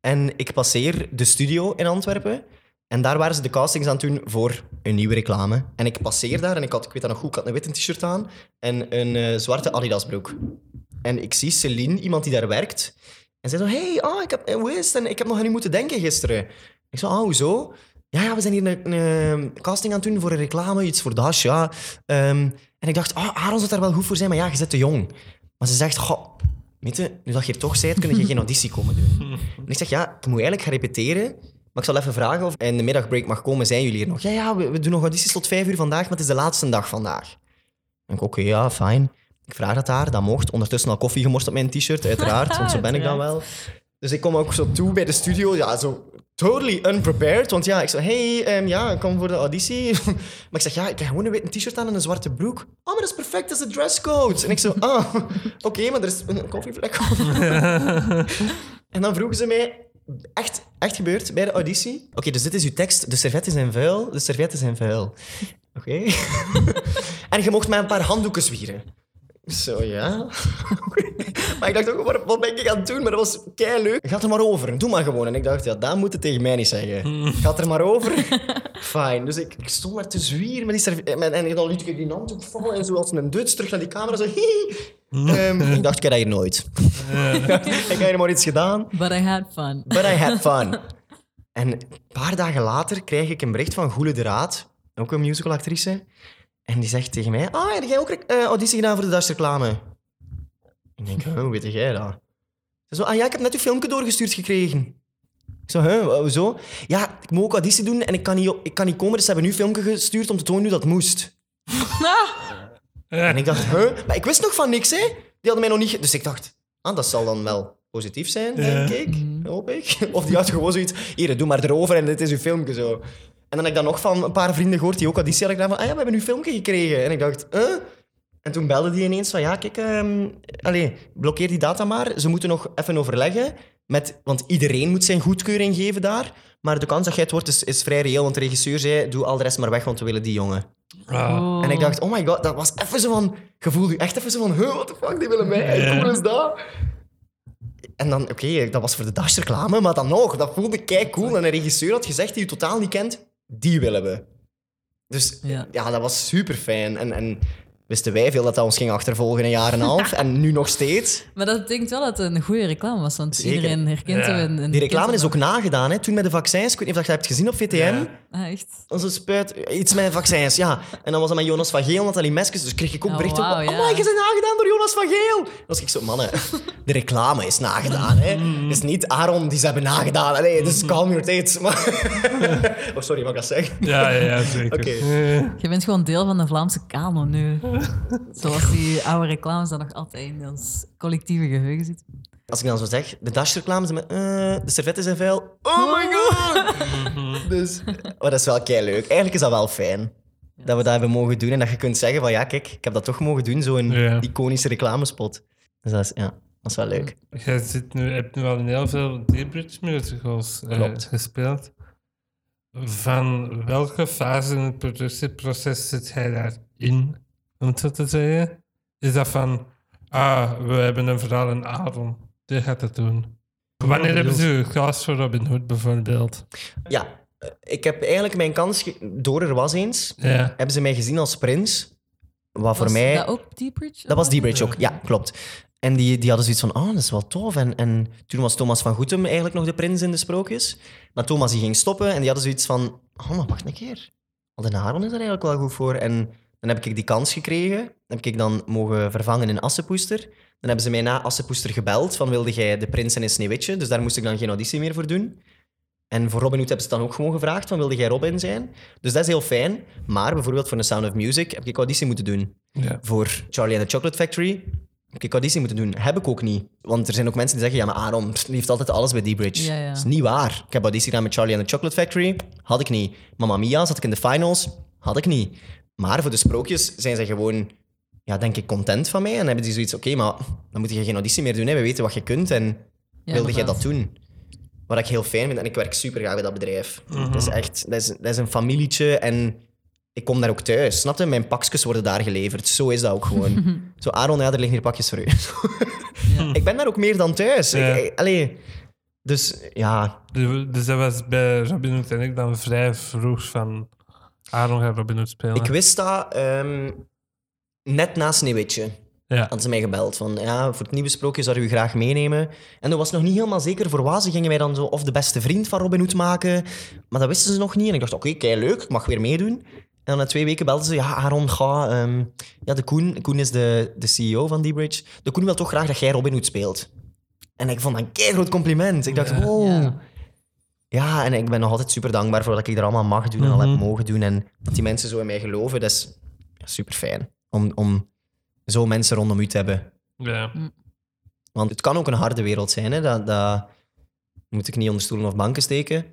En ik passeer de studio in Antwerpen. En daar waren ze de castings aan het doen voor een nieuwe reclame. En ik passeer daar en ik had, ik weet dat nog goed, ik had een witte t-shirt aan en een eh, zwarte Adidas broek. En ik zie Celine, iemand die daar werkt. En zij zo, hey, ah, ik heb, eh, hoe is het? En ik heb nog aan u moeten denken gisteren. Ik zo, ah, hoezo? Ja, ja, we zijn hier een, een, eh, casting aan het doen voor een reclame, iets voor Dash, ja. Ehm, en ik dacht, ah, Aaron zou daar wel goed voor zijn, maar ja, je zit te jong. Maar ze zegt, goh, weet je, nu dat je hier toch bent, kun je geen auditie komen doen. En ik zeg, ja, ik moet eigenlijk gaan repeteren, maar ik zal even vragen of in de middagbreak mag komen. Zijn jullie hier nog? Ja, ja, we, we doen nog audities tot vijf uur vandaag, maar het is de laatste dag vandaag. En ik, oké, ja, fijn. Ik vraag dat daar, dat mocht. Ondertussen al koffie gemorst op mijn t-shirt, uiteraard, want zo ben ik dan wel. Dus ik kom ook zo toe bij de studio, ja, zo totally unprepared. Want ja, ik zei, hey, ehm, ja, ik kom voor de auditie. maar ik zeg, ja, ik heb gewoon een witte t-shirt aan en een zwarte broek. Oh, maar dat is perfect, dat is de dresscode. En ik zo, ah, oké, maar er is een koffievlek op. en dan vroegen ze mij, echt, echt gebeurd, bij de auditie. Oké, dus dit is uw tekst, de servetten zijn vuil, de servetten zijn vuil. Oké. en je mocht mij een paar handdoeken zwieren. Zo, ja. Maar ik dacht ook, wat, wat ben ik aan het doen? Maar dat was kei leuk. Ga het er maar over. Doe maar gewoon. En ik dacht, ja, dat moet het tegen mij niet zeggen. Ga het er maar over. Fijn. Dus ik, ik stond maar te zwieren met die. En dan liet ik die handdoek vallen en zo als een Duits terug naar die camera. Zo, hihi. Ehm, ik dacht, ik heb dat hier nooit. ik heb hier maar iets gedaan. But I had fun. But I had fun. En een paar dagen later krijg ik een bericht van Goele de Raad, ook een musicalactrice. En die zegt tegen mij, ah, heb jij ook eh, auditie gedaan voor de Dash-reclame? Ik denk, huh, hoe weet jij dat? Ze zo, ah ja, ik heb net uw filmpje doorgestuurd gekregen. Ik zo, huh, hoezo? Ja, ik moet ook auditie doen en ik kan niet, ik kan niet komen, dus ze hebben nu filmpje gestuurd om te tonen hoe dat moest. En ik dacht, huh? Maar ik wist nog van niks, hè? Die hadden mij nog niet... Dus ik dacht, ah, dat zal dan wel positief zijn, denk ik. Hoop ik. Of die had gewoon zoiets, hier, doe maar erover en dit is uw filmpje zo. En dan heb ik dan nog van een paar vrienden gehoord die ook auditie hadden gedaan van, ah ja, we hebben uw filmpje gekregen. En ik dacht, huh? En toen belde die ineens van, ja, kijk, ehm allez, blokkeer die data maar. Ze moeten nog even overleggen, met, want iedereen moet zijn goedkeuring geven daar. Maar de kans dat jij het wordt is, is vrij reëel, want de regisseur zei, doe al de rest maar weg, want we willen die jongen. Ah. Oh. En ik dacht, oh my god, dat was even zo van... Je voelde je echt even zo van, huh, what the fuck, die willen mij. Hoe cool is dat? En dan, oké, dat was voor de Dash-reclame, maar dan nog, dat voelde kei cool. En een regisseur had gezegd die je totaal niet kent, die willen we. Dus Ja. ja, dat was super fijn. En, en wisten wij veel dat dat ons ging achtervolgen een jaar en een half. en nu nog steeds. Maar dat betekent wel dat het een goede reclame was, want Zeker. iedereen herkent Ja. hem. En, Die reclame is ook nagedaan, hè? toen met de vaccins. Ik weet niet of je dat hebt gezien op VTM. Ja. Ah, echt? Onze spuit, iets met vaccins, ja. En dan was dat met Jonas van Geel, Nathalie Meskes. Dus kreeg ik ook Oh, berichten. wauw, Oh, ja. je bent nagedaan door Jonas van Geel. Dan was ik zo, mannen, de reclame is nagedaan. Hè. Het is niet Aaron die ze hebben nagedaan. Allee, dus calm your tits. Maar... oh, sorry, mag ik dat zeggen? Ja, ja, ja zeker. Oké. Eh, Je bent gewoon deel van de Vlaamse kanon nu. Zoals die oude reclames dat nog altijd in ons collectieve geheugen zitten. Als ik dan zo zeg, de Dash-reclame, ze met, eh, de servetten zijn vuil. Oh my god! dus, maar dat is wel kei leuk. Eigenlijk is dat wel fijn. Dat we dat hebben mogen doen en dat je kunt zeggen van ja, kijk, ik heb dat toch mogen doen, zo'n Ja. iconische reclamespot. Dus dat is, ja, dat is wel leuk. Jij zit nu, hebt nu al heel veel Bridge musicals Klopt. gespeeld. Van welke fase in het productieproces zit jij daarin, om het zo te zeggen? Is dat van, ah, we hebben een verhaal in Aaron, die gaat het doen. Wanneer hebben ze u gecast voor Robin Hood bijvoorbeeld? Ja, eh, ik heb eigenlijk mijn kans... ge- Door er was eens, Ja, hebben ze mij gezien als prins. Wat voor was mij... dat ook Deepridge? Dat was D-Bridge ook, ja, klopt. En die, die hadden zoiets van, oh, dat is wel tof. En, en toen was Thomas van Goetem eigenlijk nog de prins in de sprookjes. Maar Thomas die ging stoppen en die hadden zoiets van, oh, maar wacht een keer. Al de Aaron is er eigenlijk wel goed voor. En dan heb ik die kans gekregen. Dan heb ik dan mogen vervangen in Assepoester. Dan hebben ze mij na Assepoester gebeld van, wilde jij de prins en een sneeuwwitje? Dus daar moest ik dan geen auditie meer voor doen. En voor Robin Hood hebben ze het dan ook gewoon gevraagd van, wilde jij Robin zijn? Dus dat is heel fijn. Maar bijvoorbeeld voor The Sound of Music heb ik auditie moeten doen ja. voor Charlie and the Chocolate Factory heb ik auditie moeten doen. Heb ik ook niet. Want er zijn ook mensen die zeggen, ja, maar Aaron pff, heeft altijd alles bij D-Bridge. Ja, ja. Dat is niet waar. Ik heb auditie gedaan met Charlie and the Chocolate Factory. Had ik niet. Mamma Mia zat ik in de finals. Had ik niet. Maar voor de sprookjes zijn ze gewoon, ja, denk ik, content van mij. En hebben die zoiets, oké, maar dan moet je geen auditie meer doen. Hè. We weten wat je kunt en Ja, wilde jij dat doen? Wat ik heel fijn vind. En ik werk super graag bij dat bedrijf. Dat is echt, dat is, dat is een familietje en ik kom daar ook thuis. Snap je? Mijn pakjes worden daar geleverd. Zo is dat ook gewoon. Zo, Aaron, ja, er liggen hier pakjes voor u. Ja. ik ben daar ook meer dan thuis. Ja. ik- allee. Dus ja, Dus dus dat was bij Robin en ik dan vrij vroeg van, Aaron gaat Robin Hood spelen. ik wist dat ehm, net na Sneeuwwitje. Ja, Hadden ze mij gebeld van, ja, voor het nieuwe sprookje zouden we u graag meenemen. En dat was nog niet helemaal zeker voor wat. Ze gingen mij dan zo of de beste vriend van Robin Hood maken. Maar dat wisten ze nog niet. En ik dacht, oké, kei leuk, ik mag weer meedoen. En dan na twee weken belden ze, ja, Aaron, ga... ehm, ja, de Koen, Koen is de, de CEO van D-Bridge. De Koen wil toch graag dat jij Robin Hood speelt. En ik vond dat een kei groot compliment. Ik dacht, Ja. wow. Ja. Ja, en ik ben nog altijd super dankbaar voor dat ik er allemaal mag doen en al heb Mhm. mogen doen. En dat die mensen zo in mij geloven, dat is super fijn. Om, om zo mensen rondom u te hebben. ja. Want het kan ook een harde wereld zijn. Hè? Dat, dat moet ik niet onder stoelen of banken steken.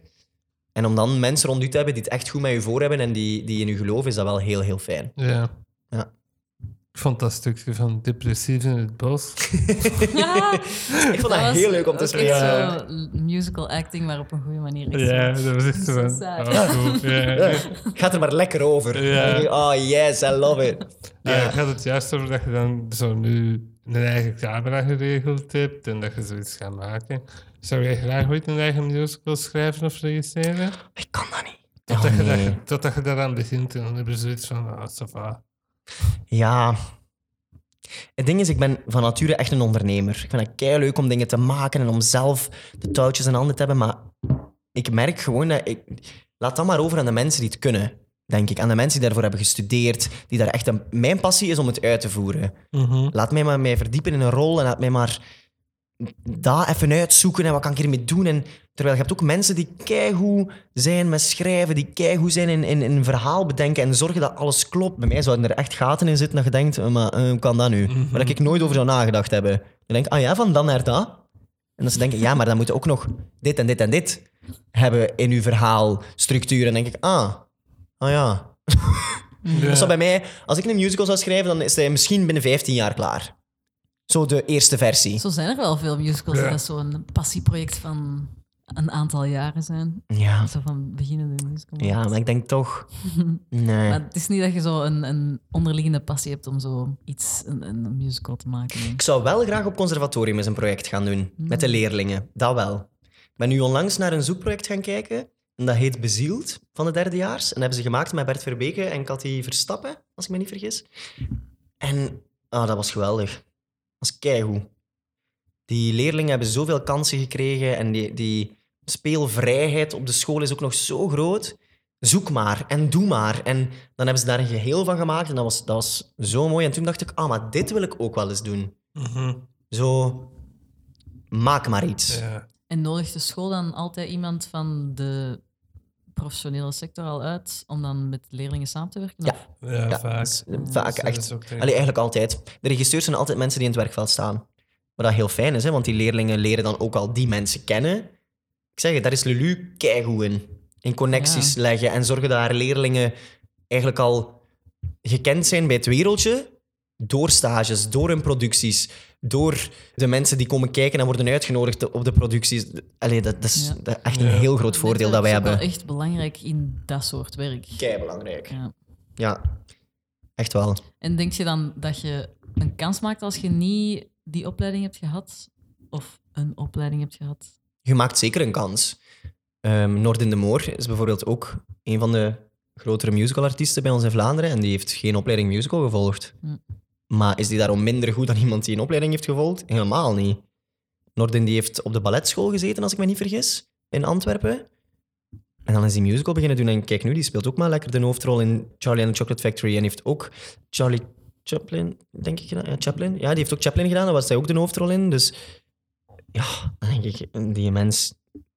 En om dan mensen rond u te hebben die het echt goed met u voor hebben en die, die in u geloven, is dat wel heel, heel fijn. ja. Ja. Ik vond dat stukje van Depressief in het bos. Ik vond dat, was heel leuk om te spelen. zo musical acting, maar op een goede manier. Ja, zo- dat was echt zo saai. Oh. Ja, ja. Gaat er maar lekker over. Ja. Oh yes, I love it. Ja, Ja. het gaat het juist over dat je dan zo nu een eigen camera geregeld hebt en dat je zoiets gaat maken. Zou jij graag ooit een eigen musical schrijven of regisseren? Ik kan dat niet. Totdat, Oh, je, nee. dat, totdat je daaraan begint en dan heb je zoiets van, ah, va. Ja. Het ding is, ik ben van nature echt een ondernemer. Ik vind het kei leuk om dingen te maken en om zelf de touwtjes in handen te hebben. Maar ik merk gewoon dat ik... Laat dat maar over aan de mensen die het kunnen, denk ik. Aan de mensen die daarvoor hebben gestudeerd. Die daar echt een... Mijn passie is om het uit te voeren. Mhm. Laat mij maar mij verdiepen in een rol en laat mij maar dat even uitzoeken en wat kan ik hiermee doen. En, terwijl je hebt ook mensen die keigoed zijn met schrijven, die keigoed zijn in, in, in een verhaal bedenken en zorgen dat alles klopt. Bij mij zouden er echt gaten in zitten dat je denkt, eh, maar eh, hoe kan dat nu? Mhm. Waar ik nooit over zou nagedacht hebben. Dan denk ik, ah ja, van dan naar dat. En dan ze denken, ja, maar dan moet je ook nog dit en dit en dit hebben in je verhaalstructuur. En dan denk ik, ah, ah ja. Ja. Dat zou bij mij, als ik een musical zou schrijven, dan is hij misschien binnen 15 jaar klaar. Zo de eerste versie. Zo zijn er wel veel musicals Ja. dat zo'n passieproject van een aantal jaren zijn. Ja. Zo van beginnende musical. ja, maar ik denk toch... Nee. Maar het is niet dat je zo een, een onderliggende passie hebt om zo iets, een, een musical te maken. Ik zou wel graag op conservatorium eens een project gaan doen. Met de leerlingen. Dat wel. Ik ben nu onlangs naar een zoekproject gaan kijken. En dat heet Bezield, van de derdejaars. En dat hebben ze gemaakt met Bert Verbeke en Cathy Verstappen, als ik me niet vergis. En ah, dat was geweldig. Dat was keigoed. Die leerlingen hebben zoveel kansen gekregen en die, die speelvrijheid op de school is ook nog zo groot. Zoek maar en doe maar. En dan hebben ze daar een geheel van gemaakt en dat was, dat was zo mooi. En toen dacht ik, ah, maar dit wil ik ook wel eens doen. Mhm. Zo, maak maar iets. Ja. En nodigt de school dan altijd iemand van de professionele sector al uit om dan met leerlingen samen te werken? Ja. Of- Ja, Ja, vaak. dus, vaak Dat echt. Allee, eigenlijk altijd. De regisseurs zijn altijd mensen die in het werkveld staan. Wat dat heel fijn is, hè, want die leerlingen leren dan ook al die mensen kennen. Ik zeg het, daar is Lulu keigoed in. In connecties leggen en zorgen dat haar leerlingen eigenlijk al gekend zijn bij het wereldje. Door stages, door hun producties, door de mensen die komen kijken en worden uitgenodigd op de producties. Allee, dat, dat is Ja. dat is echt een Ja. heel groot voordeel dat wij is hebben. wel echt belangrijk in dat soort werk. Kei belangrijk. Ja. Ja, echt wel. En denk je dan dat je een kans maakt als je niet die opleiding hebt gehad? Of een opleiding hebt gehad? je maakt zeker een kans. Ehm Noord in de Moor is bijvoorbeeld ook een van de grotere musicalartiesten bij ons in Vlaanderen en die heeft geen opleiding musical gevolgd. Hm. Maar is die daarom minder goed dan iemand die een opleiding heeft gevolgd? Helemaal niet. Noordin die heeft op de balletschool gezeten, als ik me niet vergis, in Antwerpen. En dan is die musical beginnen doen. En kijk nu, die speelt ook maar lekker de hoofdrol in Charlie and the Chocolate Factory. En heeft ook Charlie Chaplin, denk ik. Ja, Chaplin. Ja, die heeft ook Chaplin gedaan. Daar was hij ook de hoofdrol in. Dus ja, dan denk ik, die mens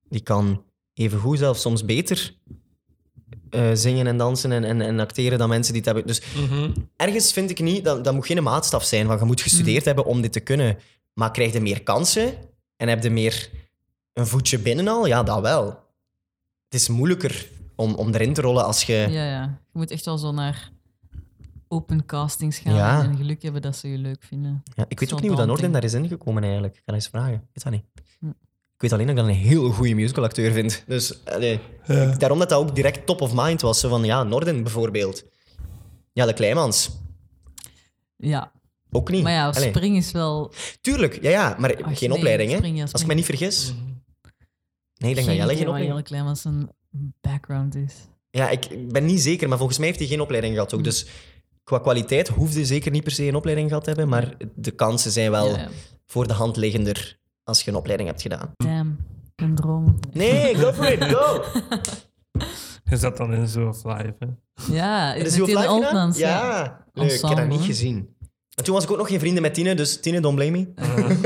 die kan even goed, zelfs soms beter, eh, zingen en dansen en, en, en acteren dan mensen die het hebben. Dus Mhm. ergens vind ik niet, dat, dat moet geen maatstaf zijn van je moet gestudeerd hebben om dit te kunnen. Maar krijg je meer kansen en heb je meer een voetje binnen al? Ja, dat wel. Het is moeilijker om, om erin te rollen als je... Ja, ja. Je moet echt wel zo naar open castings gaan Ja. en geluk hebben dat ze je leuk vinden. Ja, ik weet ook niet hoe dat daunting. daar is ingekomen eigenlijk. Ik ga eens vragen. Ik weet dat niet. Ik weet alleen dat ik dat een heel goede musicalacteur vind. Dus allee, ik- daarom dat dat ook direct top of mind was. Zo van, ja, Norden bijvoorbeeld. Ja, de Kleimans. Ja, Ook niet. maar ja, Allee, spring is wel... Tuurlijk, ja, ja, maar Ach, geen nee, opleiding, hè? ja, Als ik me niet vergis. Mhm. Nee, ik denk dat Jelle geen opleiding Jelle Kleimans een background is. Ja, ik ben niet zeker, maar volgens mij heeft hij geen opleiding gehad ook. Dus qua kwaliteit hoefde zeker niet per se een opleiding gehad te hebben, maar de kansen zijn wel Ja, ja. voor de hand liggender als je een opleiding hebt gedaan. Damn, een droom. Nee, go for it, go! Je zat dan in Zoo of Life, hè? Ja, die Life gedaan? Altmans, ja. Ja, leuk. Ik heb dat niet gezien. En toen was ik ook nog geen vrienden met Tine, dus Tine, don't blame me.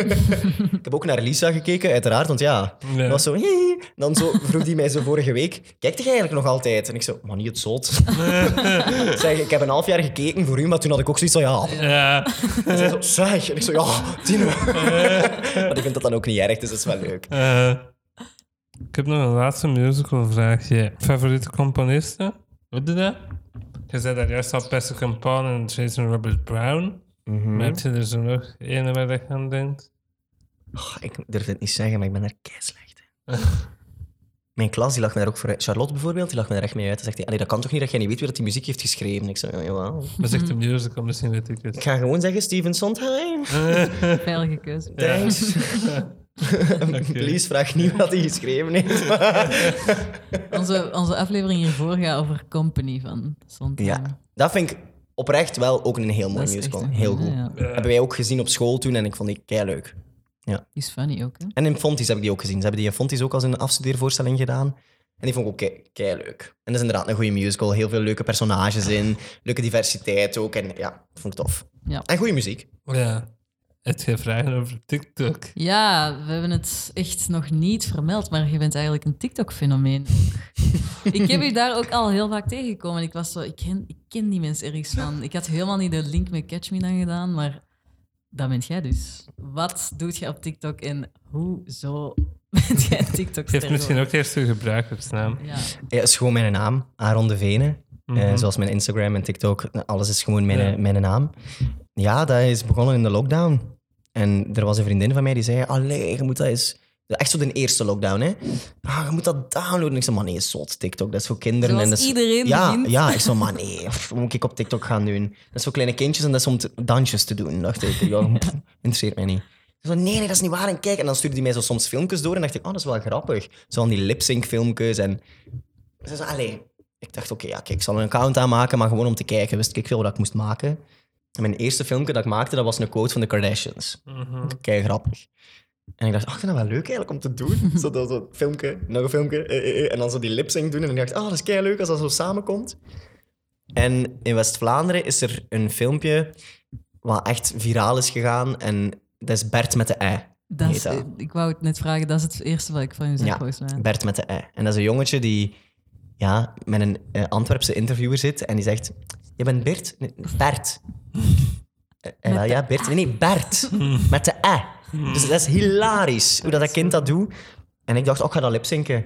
ik heb ook naar Lisa gekeken, uiteraard, want ja, dat was zo... "Hihi." Dan zo vroeg hij mij zo vorige week, kijk je eigenlijk nog altijd? En ik zo, maar niet het zot. zeg, ik heb een half jaar gekeken voor u, maar toen had ik ook zoiets van, ja, Ja. En zij zo, zeg. En ik zo, ja, Tine. maar ik vind dat dan ook niet erg, dus dat is wel leuk. Eh, ik heb nog een laatste musical vraagje. Favoriete componisten? Weet je dat? Je zei daar juist al Patrick Paul en Jason Robert Brown. Mhm. Maar heb je er zo nog een waar je aan denkt? Oh, ik durf het niet zeggen, maar ik ben daar kei slecht in. Mijn klas die lag me daar ook voor uit. Charlotte bijvoorbeeld, die lag me daar echt mee uit. Dan zegt hij, "Allee, dat kan toch niet dat jij niet weet wie dat die muziek heeft geschreven? Ik zei, ja, jawel. Is echt een musical, misschien weet ik Ik ga gewoon zeggen Steven Sondheim. Veilige keuze. Thanks. Please, vraag niet wat hij geschreven heeft. Onze, onze aflevering hiervoor gaat over Company van Sondheim. ja, dat vind ik oprecht wel ook een heel mooi musical. Heel goed. ja. Ja. Hebben wij ook gezien op school toen en ik vond die kei leuk. Die is funny ook, hè? En in Fonties heb ik die ook gezien. Ze hebben die in Fonties ook als een afstudeervoorstelling gedaan. En die vond ik ook kei, kei leuk. En dat is inderdaad een goede musical. Heel veel leuke personages in. Leuke diversiteit ook. En ja, dat vond ik tof. Ja. En goede muziek. Ja. Heb je vragen over TikTok? Ja, we hebben het echt nog niet vermeld, maar je bent eigenlijk een TikTok-fenomeen. ik heb u daar ook al heel vaak tegengekomen. Ik was zo, ik ken, ik ken die mensen ergens van. Ik had helemaal niet de link met Catch Me dan gedaan, maar dat bent jij dus. Wat doet je op TikTok en hoezo bent jij tiktok Je hebt misschien ook eerst uw gebruikersnaam. Ja, Ja, het is gewoon mijn naam. Aaron de Vene. Eh, Mhm. zoals mijn Instagram en TikTok. Alles is gewoon mijn, Ja. mijn naam. Ja, dat is begonnen in de lockdown. En er was een vriendin van mij die zei... Allee, je moet dat eens... Echt zo de eerste lockdown, hè. Ah, je moet dat downloaden. En ik zei, man, nee, zot, TikTok. Dat is voor kinderen. Zoals en dat is... iedereen ja, begint. Ja, ik zei, man, nee. pff, moet ik op TikTok gaan doen? Dat is voor kleine kindjes en dat is om dansjes te doen. dacht ik, ja, pff, interesseert mij niet. Zo, nee, nee, dat is niet waar. En kijk, en dan stuurde hij mij zo soms filmpjes door en dacht ik, oh, dat is wel grappig. Zo van die lip-sync filmpjes en... Ze zei, allee. Ik dacht, oké, ja, kijk, ik zal een account aanmaken, maar gewoon om te kijken. Wist ik veel wat ik moest maken. Mijn eerste filmpje dat ik maakte, dat was een quote van de Kardashians. Kei grappig. En ik dacht, ach, ik vind dat wel leuk eigenlijk om te doen. zo dat zo filmpje, nog een filmpje, eh, eh, eh, en dan zo die lip-sync doen. En ik dacht, ah, dat is kei leuk als dat zo samenkomt. En in West-Vlaanderen is er een filmpje wat echt viraal is gegaan. En dat is Bert met de ei. Dat is, ik wou het net vragen, dat is het eerste wat ik van u zeg, Ja, volgens mij. Bert met de ei. En dat is een jongetje die ja, met een Antwerpse interviewer zit en die zegt: Je bent Bert? Nee, Bert. Eh, eh, wel, ja, Bert. Nee, nee, Bert. met de ei. Dus dat is hilarisch hoe dat, dat kind dat doet. En ik dacht, oh, ik ga dat lipzinken.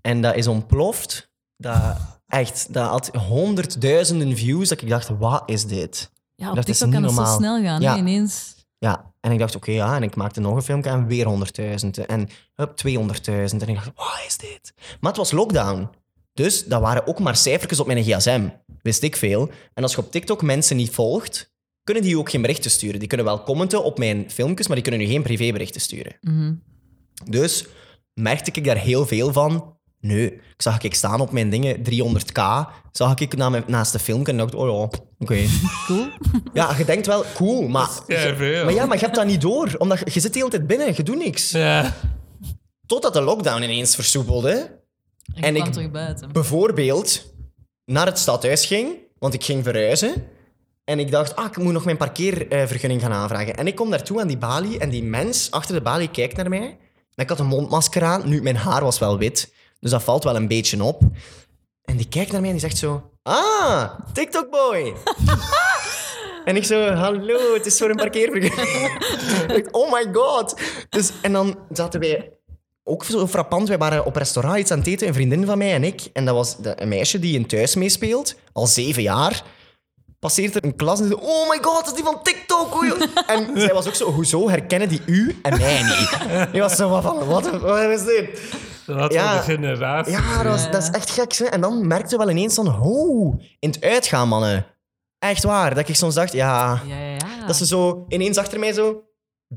En dat is ontploft. Dat, echt, dat had honderdduizenden views. Dat ik dacht, wat is dit? Ja, op Dat is TikTok kan niet het zo snel gaan, Ja. ineens. Ja, en ik dacht, oké, ja. En ik maakte nog een filmpje en weer 100.000. En hup, 200.000. En ik dacht, wat is dit? Maar het was lockdown. Dus dat waren ook maar cijfertjes op mijn gsm. Wist ik veel. En als je op TikTok mensen niet volgt, kunnen die ook geen berichten sturen. Die kunnen wel commenten op mijn filmpjes, maar die kunnen nu geen privéberichten sturen. Mhm. Dus merkte ik daar heel veel van. Nee, ik zag ik staan op mijn dingen, 300k. Zag ik na mijn, naast de filmpje en dacht, oh ja, oké. Cool. Ja, je denkt wel, cool, maar... Maar ja, maar je hebt dat niet door. Omdat je, je zit de hele tijd binnen, je doet niks. Ja. Totdat de lockdown ineens versoepelde. En, En ik kwam ik- terug buiten. Bijvoorbeeld naar het stadhuis ging, want ik ging verhuizen. En ik dacht, ah, ik moet nog mijn parkeervergunning gaan aanvragen. En ik kom daartoe aan die balie en die mens achter de balie kijkt naar mij. En ik had een mondmasker aan. Nu, mijn haar was wel wit, dus dat valt wel een beetje op. En die kijkt naar mij en die zegt zo... Ah, TikTok-boy. en ik zo, hallo, het is voor een parkeervergunning. Oh my god. Dus, en dan zaten wij ook zo frappant. Wij waren op restaurant iets aan het eten, een vriendin van mij en ik. En dat was de- een meisje die in thuis meespeelt, al zeven jaar. Passeert er een klas en zei, oh my god, dat is die van TikTok. oei." En zij was ook zo, hoezo herkennen die u en mij niet? Die was zo van, wat, wat is dit? Dat Ja. de generatie. Ja, dat, was- dat is echt gek. Hè? En dan merkte je wel ineens van, oh, in het uitgaan, mannen. Echt waar. Dat ik soms dacht, ja... Ja, ja, ja. Dat ze zo ineens achter mij zo...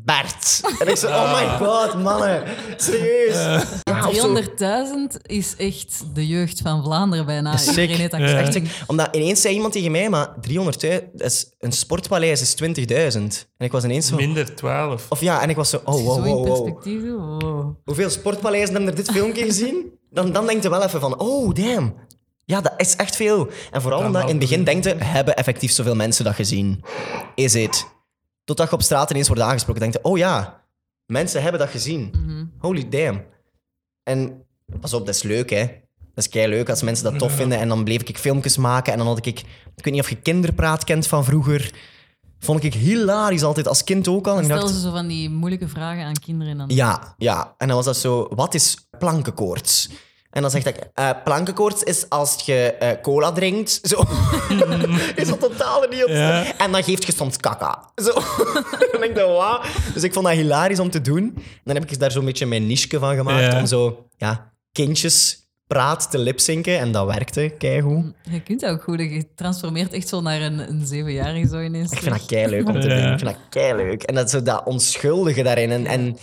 Bert. En ik zo, oh my god, mannen. Serieus. Ja, of zo. 300.000 is echt de jeugd van Vlaanderen bijna. Dat is Iedereen sick. heeft dat Ja. gezegd. Echt sick. Omdat ineens zei iemand tegen mij, maar 300.000, dat is- een sportpaleis is 20.000. En ik was ineens zo... Minder 12. Of ja, en ik was zo, oh, je wow, zo in wow, wow. perspectief wow. Hoeveel sportpaleizen hebben er dit filmpje gezien? Dan, dan denk je wel even van, oh, damn. Ja, dat is echt veel. En vooral omdat in het begin denkte, hebben effectief zoveel mensen dat gezien? Is het? Totdat je op straat ineens wordt aangesproken, denk je, oh ja, mensen hebben dat gezien. Mhm. Holy damn. En pas op, dat is leuk, hè. Dat is kei leuk als mensen dat tof vinden. En dan bleef ik filmpjes maken. En dan had ik... Ik weet niet of je kinderpraat kent van vroeger. Vond ik hilarisch altijd, als kind ook al. Dan dacht, ze zo van die moeilijke vragen aan kinderen. En dan... ja, ja. En dan was dat zo, wat is plankenkoorts? En dan zegt ik, eh plankenkoorts is als je eh, cola drinkt. Zo. is dat totaal niet op. Ja. En dan geeft je soms kaka. Zo. dan denk ik, wat? Dus ik vond dat hilarisch om te doen. En dan heb ik daar zo'n beetje mijn niche van gemaakt. Ja. Om zo, ja, kindjes praat te lipzinken. En dat werkte, keigoed. Je kunt dat ook goed. Je transformeert echt zo naar een, een zevenjarige zo ineens. Ik vind dat kei leuk om te Ja. doen. Ik vind dat kei leuk. En dat, zo dat onschuldige daarin. En, en,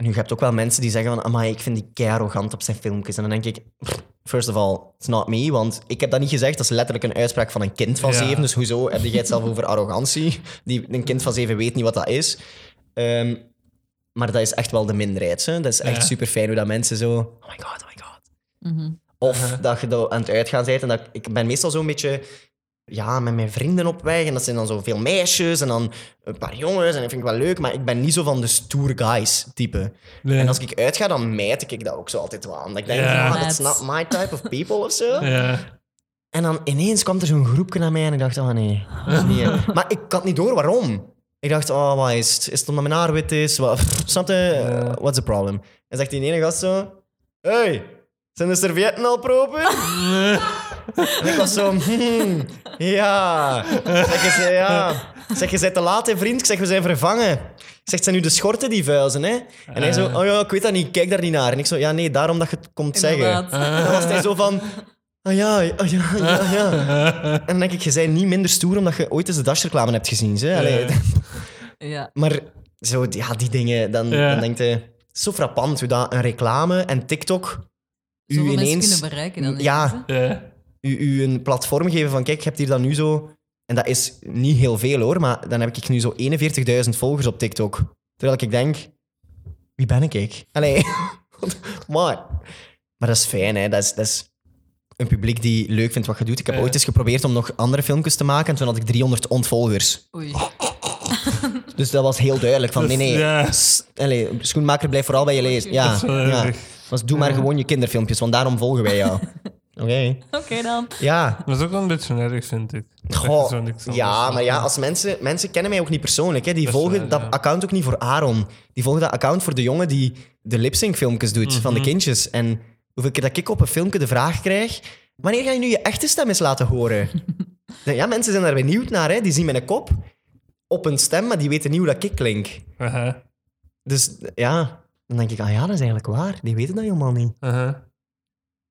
en je hebt ook wel mensen die zeggen van, amai, ik vind die kei arrogant op zijn filmpjes. En dan denk ik, first of all, it's not me. Want ik heb dat niet gezegd. Dat is letterlijk een uitspraak van een kind van Ja. zeven. Dus hoezo heb jij het zelf over arrogantie? Die, een kind van zeven weet niet wat dat is. Ehm, maar dat is echt wel de minderheid. Hè? Dat is echt Ja. super fijn hoe dat mensen zo, oh my god, oh my god. Mhm. Of dat je dan aan het uitgaan bent en dat ik ben meestal zo'n beetje ja, met mijn vrienden op weg en dat zijn dan zoveel meisjes en dan een paar jongens en dat vind ik wel leuk, maar ik ben niet zo van de stoer guys type. Nee. En als ik uit ga, dan mijt ik dat ook zo altijd wel aan. Dat ik denk, Ja. ah, that's not my type of people of zo. Ja. En dan ineens kwam er zo'n groepje naar mij en ik dacht, oh nee. nee. Maar ik had niet door waarom. Ik dacht, oh, wat is het? Is het omdat mijn haar wit is? Wat, snap je? Uh, what's the problem? En zegt die ene gast zo, hey, zijn de servietten al proper? en ik was zo, hmm, ja. Zeg je, ze, ja. Zeg, je bent te laat, hè, vriend. Ik zeg, we zijn vervangen. Ik zeg, zijn nu de schorten die vuizen, hè? En hij zo, oh ja, ik weet dat niet, ik kijk daar niet naar. En ik zo, ja, nee, daarom dat je het komt zeggen. En dan was hij zo van... Ah ja, ah ja, ja, ja. En dan denk ik, je bent niet minder stoer omdat je ooit eens de Dash-reclame hebt gezien. Hè? Allee, Ja. Maar zo, ja, die dingen, dan, Ja. dan denk je... Zo frappant hoe dat een reclame en TikTok u Zoveel mensen ineens... kunnen bereiken dan. Ja. ineens, hè. Ja. U, u een platform geven van, kijk, je hebt hier dan nu zo En dat is niet heel veel hoor, maar dan heb ik nu zo 41.000 volgers op TikTok. Terwijl ik denk, wie ben ik? Allee, maar. Maar dat is fijn, hè. Dat is, dat is een publiek die leuk vindt wat je doet. Ik heb ooit eens geprobeerd om nog andere filmpjes te maken en toen had ik 300 ontvolgers. Oei. Dus dat was heel duidelijk van, nee, nee, allee, schoenmaker blijft vooral bij je lezen. Ja, ja. Dus doe maar gewoon je kinderfilmpjes, want daarom volgen wij jou. Oké. Oké dan. Ja. Dat is ook wel een beetje erg, vind ik. Goh, zo niks anders ja, maar ja, als mensen, mensen kennen mij ook niet persoonlijk. Hè. Die Dat volgen waar, dat ja. account ook niet voor Aaron. Die volgen dat account voor de jongen die de lip-sync filmpjes doet van Mhm. de kindjes. En hoeveel keer dat ik op een filmpje de vraag krijg: wanneer ga je nu je echte stem eens laten horen? ja, mensen zijn daar benieuwd naar. Hè. Die zien mijn kop op een stem, maar die weten niet hoe dat ik klink. Aha, Dus ja, dan denk ik: ah ja, dat is eigenlijk waar. Die weten dat helemaal niet. aha,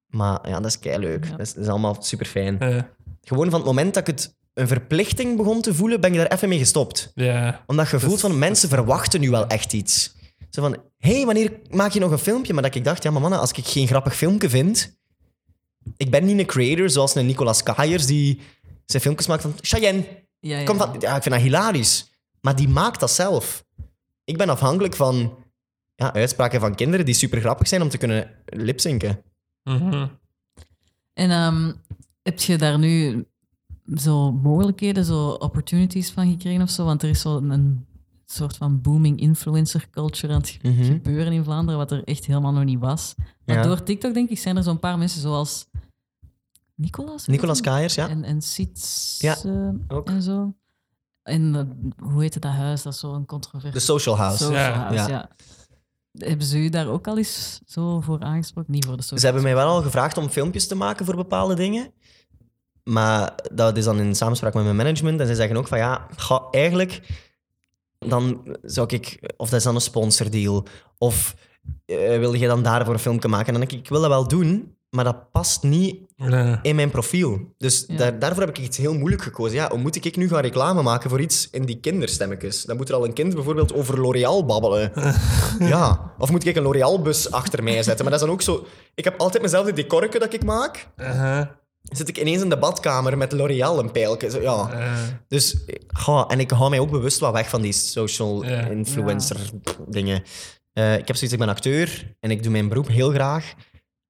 Maar ja, dat is kei leuk. Ja. Dat, is, dat is allemaal super fijn. Gewoon van het moment dat ik het een verplichting begon te voelen, ben ik daar even mee gestopt. Ja, Omdat je voelt van mensen verwachten nu wel echt iets. Zo van, hé, hey, wanneer maak je nog een filmpje? Maar dat ik dacht, ja, maar mannen, als ik geen grappig filmpje vind... Ik ben niet een creator zoals een Nicolas Kajers die zijn filmpjes maakt van... Cheyenne, Ja, ja. kom van... Ja, ik vind dat hilarisch. Maar die maakt dat zelf. Ik ben afhankelijk van ja, uitspraken van kinderen die super grappig zijn om te kunnen lipzinken. Mhm. En ehm, heb je daar nu zo mogelijkheden, zo opportunities van gekregen of zo? Want er is zo een, soort van booming influencer culture aan het Mhm. gebeuren in Vlaanderen, wat er echt helemaal nog niet was. Maar Ja. door TikTok, denk ik, zijn er zo'n paar mensen zoals Nicolas. Nicolas je? Kajers, ja. En, en Siets Ja, ook. en zo. En eh, hoe heette dat huis? Dat is zo'n controversie. De Social House. Social Ja. House, Ja. Hebben ze u daar ook al eens zo voor aangesproken? Niet voor de Ze hebben mij wel al gevraagd om filmpjes te maken voor bepaalde dingen. Maar dat is dan in samenspraak met mijn management. En zij zeggen ook van ja, eigenlijk... Dan zou ik... Of dat is dan een sponsordeal. Of eh, wil je dan daarvoor een filmpje maken? En dan denk ik, ik wil dat wel doen, maar dat past niet Ja. in mijn profiel. Dus Ja. daar, daarvoor heb ik iets heel moeilijk gekozen. Ja, hoe moet ik nu gaan reclame maken voor iets in die kinderstemmetjes? Dan moet er al een kind bijvoorbeeld over L'Oréal babbelen. ja. Of moet ik een L'Oréal-bus achter mij zetten? Maar dat is dan ook zo... Ik heb altijd mezelf de decorke dat ik maak. Aha, Zit ik ineens in de badkamer met L'Oréal een pijltje. Zo, ja. Dus, ga, en ik hou mij ook bewust wat weg van die social influencer dingen. Eh, ik heb zoiets, ik ben acteur en ik doe mijn beroep heel graag.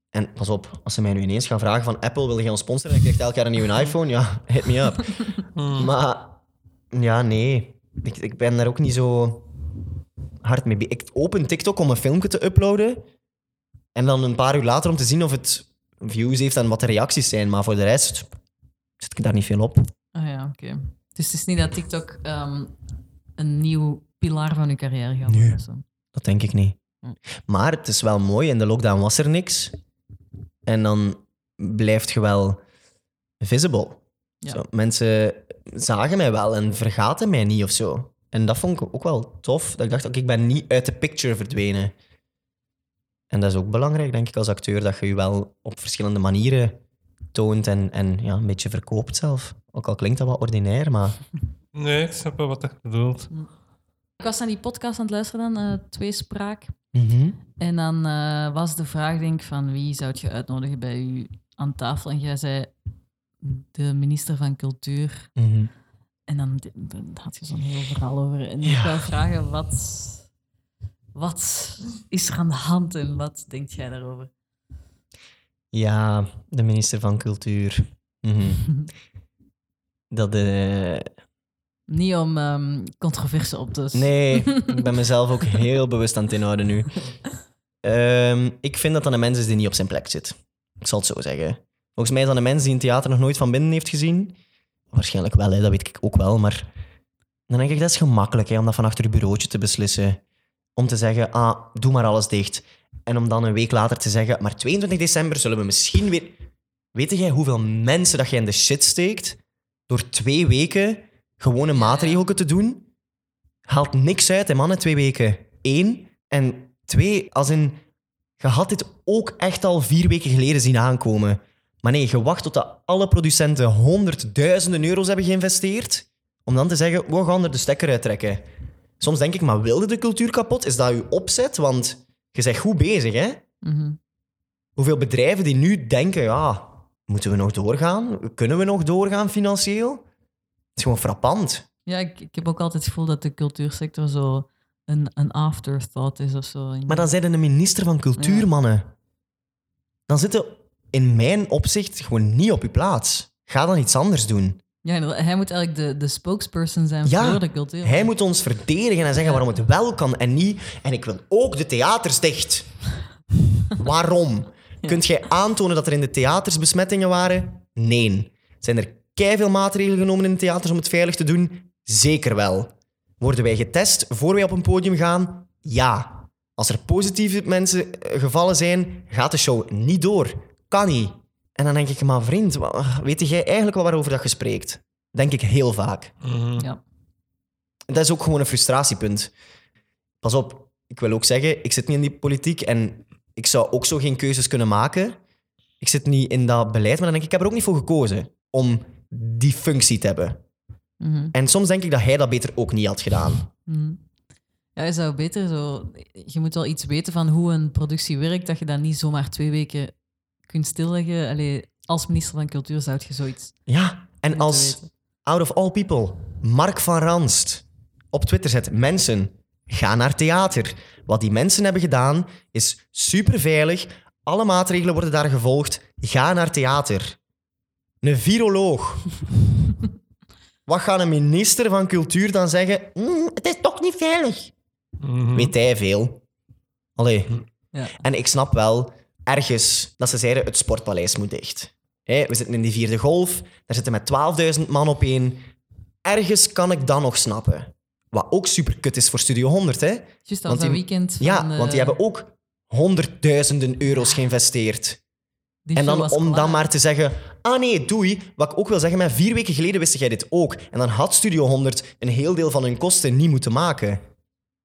En pas op, als ze mij nu ineens gaan vragen van Apple, wil je ons sponsoren? En ik krijg elk jaar een nieuwe iPhone. Ja, hit me up. hmm. Maar ja, nee. Ik, ik ben daar ook niet zo hard mee bezig. Ik open TikTok om een filmpje te uploaden. En dan een paar uur later om te zien of het views heeft en wat de reacties zijn. Maar voor de rest zit ik daar niet veel op. Ah ja, oké. Dus het is niet dat TikTok ehm, een nieuw pilaar van uw carrière gaat worden. Nee. Dat denk ik niet. Hm. Maar het is wel mooi. In de lockdown was er niks. En dan blijft je wel visible. Ja. Zo, mensen zagen mij wel en vergaten mij niet of zo. En dat vond ik ook wel tof. Dat ik dacht, oké, ik ben niet uit de picture verdwenen. En dat is ook belangrijk, denk ik, als acteur, dat je je wel op verschillende manieren toont en, en ja, een beetje verkoopt zelf. Ook al klinkt dat wat ordinair, maar... Nee, ik snap wel wat je bedoelt. Ik was naar die podcast aan het luisteren dan, eh Mhm. En dan eh, was de vraag, denk ik, van wie zou je uitnodigen bij u aan tafel? En jij zei de minister van Cultuur. Mhm. En dan, dan had je zo'n heel verhaal over. En ik wil vragen, wat, wat is er aan de hand en wat denkt jij daarover? Ja, de minister van Cultuur. Mhm. Dat, eh, Niet om ehm controverse op te... Nee, ik ben mezelf ook heel bewust aan het inhouden nu. Ehm, ik vind dat dat een mens is die niet op zijn plek zit. Ik zal het zo zeggen. Volgens mij is dat een mens die een theater nog nooit van binnen heeft gezien. Waarschijnlijk wel, hè, dat weet ik ook wel. Maar dan denk ik, dat is gemakkelijk hè, om dat van achter je bureautje te beslissen. Om te zeggen, ah, doe maar alles dicht. En om dan een week later te zeggen, maar 22 december zullen we misschien weer... Weet jij hoeveel mensen dat jij in de shit steekt door twee weken gewone maatregelen te doen? haalt niks uit, hè, mannen, twee weken. Eén. En twee, als in... Je had dit ook echt al vier weken geleden zien aankomen. Maar nee, je wacht totdat alle producenten honderdduizenden euro's hebben geïnvesteerd, om dan te zeggen, we gaan er de stekker uittrekken. Soms denk ik, maar wilde de cultuur kapot? Is dat uw opzet? Want je bent goed bezig, hè? Mhm. Hoeveel bedrijven die nu denken, ja, moeten we nog doorgaan? Kunnen we nog doorgaan financieel? Is gewoon frappant. Ja, ik, ik heb ook altijd het gevoel dat de cultuursector zo een, een afterthought is of zo. Maar dan zijn een minister van cultuur, Ja. mannen. Dan zitten in mijn opzicht gewoon niet op je plaats. Ga dan iets anders doen. Ja, hij moet eigenlijk de, de spokesperson zijn Ja, voor de cultuur. Hij moet ons verdedigen en zeggen waarom het wel kan en niet. En ik wil ook de theaters dicht. waarom? Kunt jij aantonen dat er in de theaters besmettingen waren? Nee. Zijn er veel maatregelen genomen in de theaters om het veilig te doen? Zeker wel. Worden wij getest voor wij op een podium gaan? Ja. Als er positieve mensen eh, gevallen zijn, gaat de show niet door. Kan niet. En dan denk ik, maar vriend, weet jij eigenlijk wel waarover dat je spreekt? Denk ik heel vaak. Mhm. Ja. Dat is ook gewoon een frustratiepunt. Pas op, ik wil ook zeggen, ik zit niet in die politiek en ik zou ook zo geen keuzes kunnen maken. Ik zit niet in dat beleid, maar dan denk ik, ik heb er ook niet voor gekozen om die functie te hebben. Mhm. En soms denk ik dat hij dat beter ook niet had gedaan. Mhm. Ja, je zou beter zo... Je moet wel iets weten van hoe een productie werkt, dat je dat niet zomaar twee weken kunt stilleggen. Allee, als minister van Cultuur zou je zoiets Ja, en als out of all people, Mark van Ranst op Twitter zet: Mensen, ga naar theater. Wat die mensen hebben gedaan is super veilig. Alle maatregelen worden daar gevolgd. Ga naar theater. Een viroloog. Wat gaat een minister van Cultuur dan zeggen? "Mm, het is toch niet veilig. Mhm. Weet hij veel. Allee. Ja. En ik snap wel ergens dat ze zeiden: het sportpaleis moet dicht. Hé, we zitten in die vierde golf, daar zitten met 12.000 man op één. Ergens kan ik dat nog snappen. Wat ook super kut is voor Studio 100, hè? Juist als Want dat die- weekend van... Ja, eh, want die hebben ook honderdduizenden euro's geïnvesteerd. Die En dan om dan maar te zeggen, ah nee, doei. Wat ik ook wil zeggen, maar vier weken geleden wist jij dit ook. En dan had Studio 100 een heel deel van hun kosten niet moeten maken.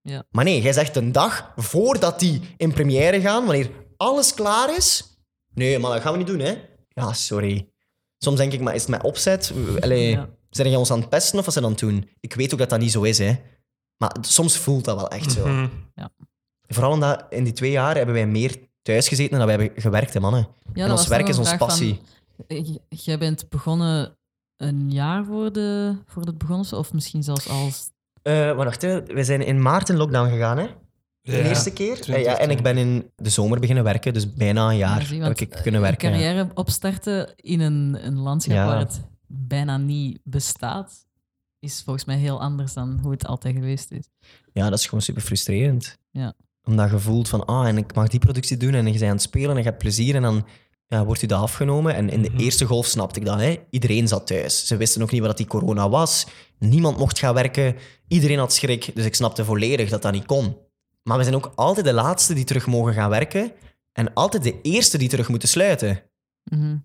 Ja. Maar nee, jij zegt een dag voordat die in première gaan, wanneer alles klaar is. Nee, maar dat gaan we niet doen, hè? Ja, sorry. Soms denk ik, maar is het met opzet? Allee, Ja. Zijn jij ons aan het pesten of wat ze dan doen? Ik weet ook dat dat niet zo is, hè? Maar soms voelt dat wel echt zo. Mhm. Vooral omdat in die twee jaar hebben wij meer thuis gezeten dan dat wij hebben gewerkt, hè, mannen. Ja, en ons werk is een onze vraag passie. Van, j- jij bent begonnen een jaar voor, de, voor het begonnen, of misschien zelfs als... Eh, maar wacht, hè. we zijn in maart in lockdown gegaan, hè? De Ja, eerste keer. Eh, 20, ja, en ik ben in de zomer beginnen werken, dus bijna een jaar Ja, zie, heb ik eh, kunnen een werken. ja. carrière opstarten in een, een landschap Ja. waar het bijna niet bestaat, is volgens mij heel anders dan hoe het altijd geweest is. Ja, dat is gewoon super frustrerend. Ja. Omdat je voelt van, ah, en ik mag die productie doen en je bent aan het spelen en je hebt plezier en dan ja, wordt je dat afgenomen. En in de Mhm. eerste golf snapte ik dat. Hè. Iedereen zat thuis. Ze wisten ook niet wat die corona was. Niemand mocht gaan werken. Iedereen had schrik. Dus ik snapte volledig dat dat niet kon. Maar we zijn ook altijd de laatste die terug mogen gaan werken en altijd de eerste die terug moeten sluiten. Mhm.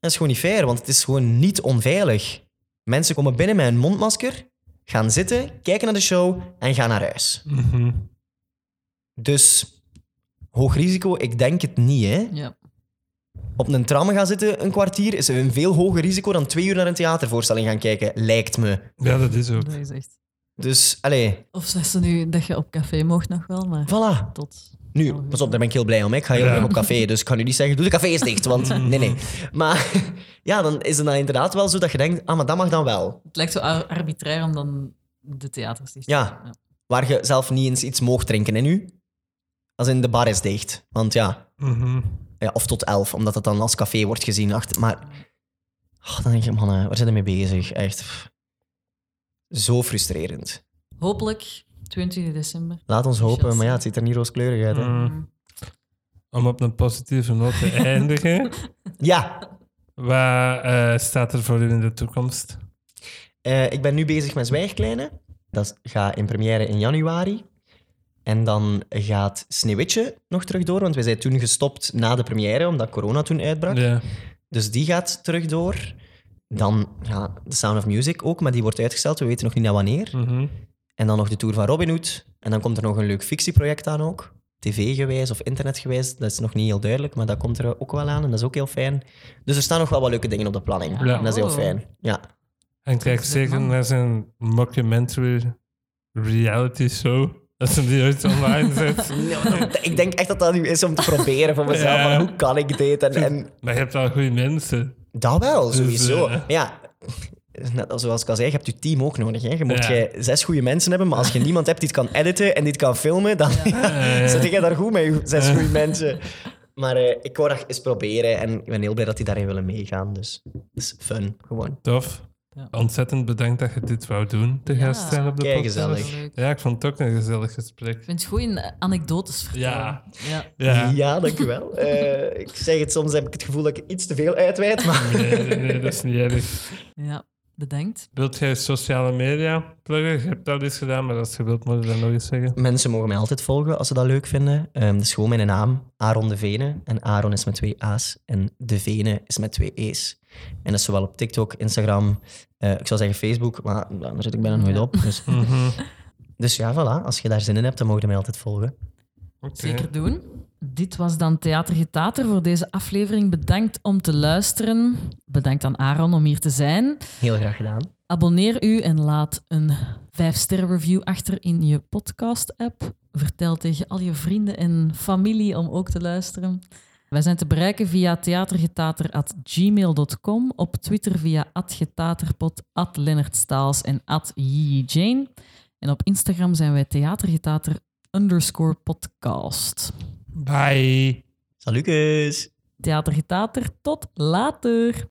Dat is gewoon niet fair, want het is gewoon niet onveilig. Mensen komen binnen met een mondmasker, gaan zitten, kijken naar de show en gaan naar huis. Mhm. Dus hoog risico, ik denk het niet. Hè? Ja. Op een tram gaan zitten een kwartier is een veel hoger risico dan twee uur naar een theatervoorstelling gaan kijken, lijkt me. Ja, dat is ook. Dat is echt... Dus, allee, Of dat ze nu dat je op café mocht nog wel, maar voilà. tot... Nu, pas op, daar ben ik heel blij om. hè. Ik ga heel Ja. op café, dus ik kan nu niet zeggen, doe de café eens dicht, want nee, nee. Maar ja, dan is het dan inderdaad wel zo dat je denkt, ah, maar dat mag dan wel. Het lijkt zo ar- arbitrair om dan de theaters dicht te Ja. doen. Waar je zelf niet eens iets mocht drinken, en nu? Als in de bar is dicht. Want ja, Mhm. ja of tot elf, omdat het dan als café wordt gezien. Achter, maar oh, dan denk je, man, waar zijn we mee bezig? Echt pff. zo frustrerend. Hopelijk 20 december. Laat ons hopen, maar ja, het ziet er niet rooskleurig uit. Hè? Mhm. Om op een positieve noot te eindigen. Ja, Wat eh, staat er voor u in de toekomst? eh, ik ben nu bezig met Zwijgkleine. Dat gaat in première in januari. En dan gaat Sneeuwwitje nog terug door, want wij zijn toen gestopt na de première, omdat corona toen uitbrak. Ja. Dus die gaat terug door. Dan ja, The Sound of Music ook, maar die wordt uitgesteld. We weten nog niet naar wanneer. Mhm. En dan nog de Tour van Robin Hood. En dan komt er nog een leuk fictieproject aan ook. TV-gewijs of internetgewijs, dat is nog niet heel duidelijk, maar dat komt er ook wel aan en dat is ook heel fijn. Dus er staan nog wel wat leuke dingen op de planning. Ja. En dat is heel Oh. fijn. Ja. En kijk zeker naar zijn mockumentary reality show. Dat ze die ooit online zet. Ik denk echt dat dat nu is om te proberen voor mezelf. Ja. Van, hoe kan ik dit? En, en Maar je hebt wel goede mensen. dat wel, Dus, sowieso. eh, ja, net als- zoals ik al zei, je hebt je team ook nodig. Hè. Je moet Ja. jij zes goede mensen hebben, maar als je niemand hebt die het kan editen en die het kan filmen, dan zit jij daar goed met je zes goede mensen. Maar eh, ik wou dat eens proberen en ik ben heel blij dat die daarin willen meegaan. Dus het is fun, gewoon. Tof. Ja. Ontzettend bedankt dat je dit wou doen, te Ja. gast zijn op de podcast. gezellig. Ja, ik vond het ook een gezellig gesprek. Ik vind het goed in anekdotes vertellen. Ja. ja. Ja. Ja, dankjewel. Eh ik zeg het, soms heb ik het gevoel dat ik iets te veel uitweid, maar... Nee, nee, nee, dat is niet erg. Ja, bedankt. Wilt jij sociale media pluggen? Je hebt dat al eens gedaan, maar als je wilt, moet je dat nog eens zeggen. Mensen mogen mij altijd volgen als ze dat leuk vinden. Ehm dat is gewoon mijn naam, Aaron de Vene. En Aaron is met twee A's en de Vene is met twee E's. En dat is zowel op TikTok, Instagram, eh, ik zou zeggen Facebook, maar daar zit ik bijna nooit Ja. op. Dus, Mhm. dus ja, voilà. Als je daar zin in hebt, dan mogen je mij altijd volgen. Oké. Zeker doen. Dit was dan Theater Getater voor deze aflevering. Bedankt om te luisteren. Bedankt aan Aaron om hier te zijn. Heel graag gedaan. Abonneer u en laat een 5-sterren review achter in je podcast-app. Vertel tegen al je vrienden en familie om ook te luisteren. Wij zijn te bereiken via theatergetater.gmail.com, op Twitter via @getaterpot, Lennart Staals en @Jane. En op Instagram zijn wij theatergetater underscore podcast. Bye. Salutjes! Theatergetater, tot later!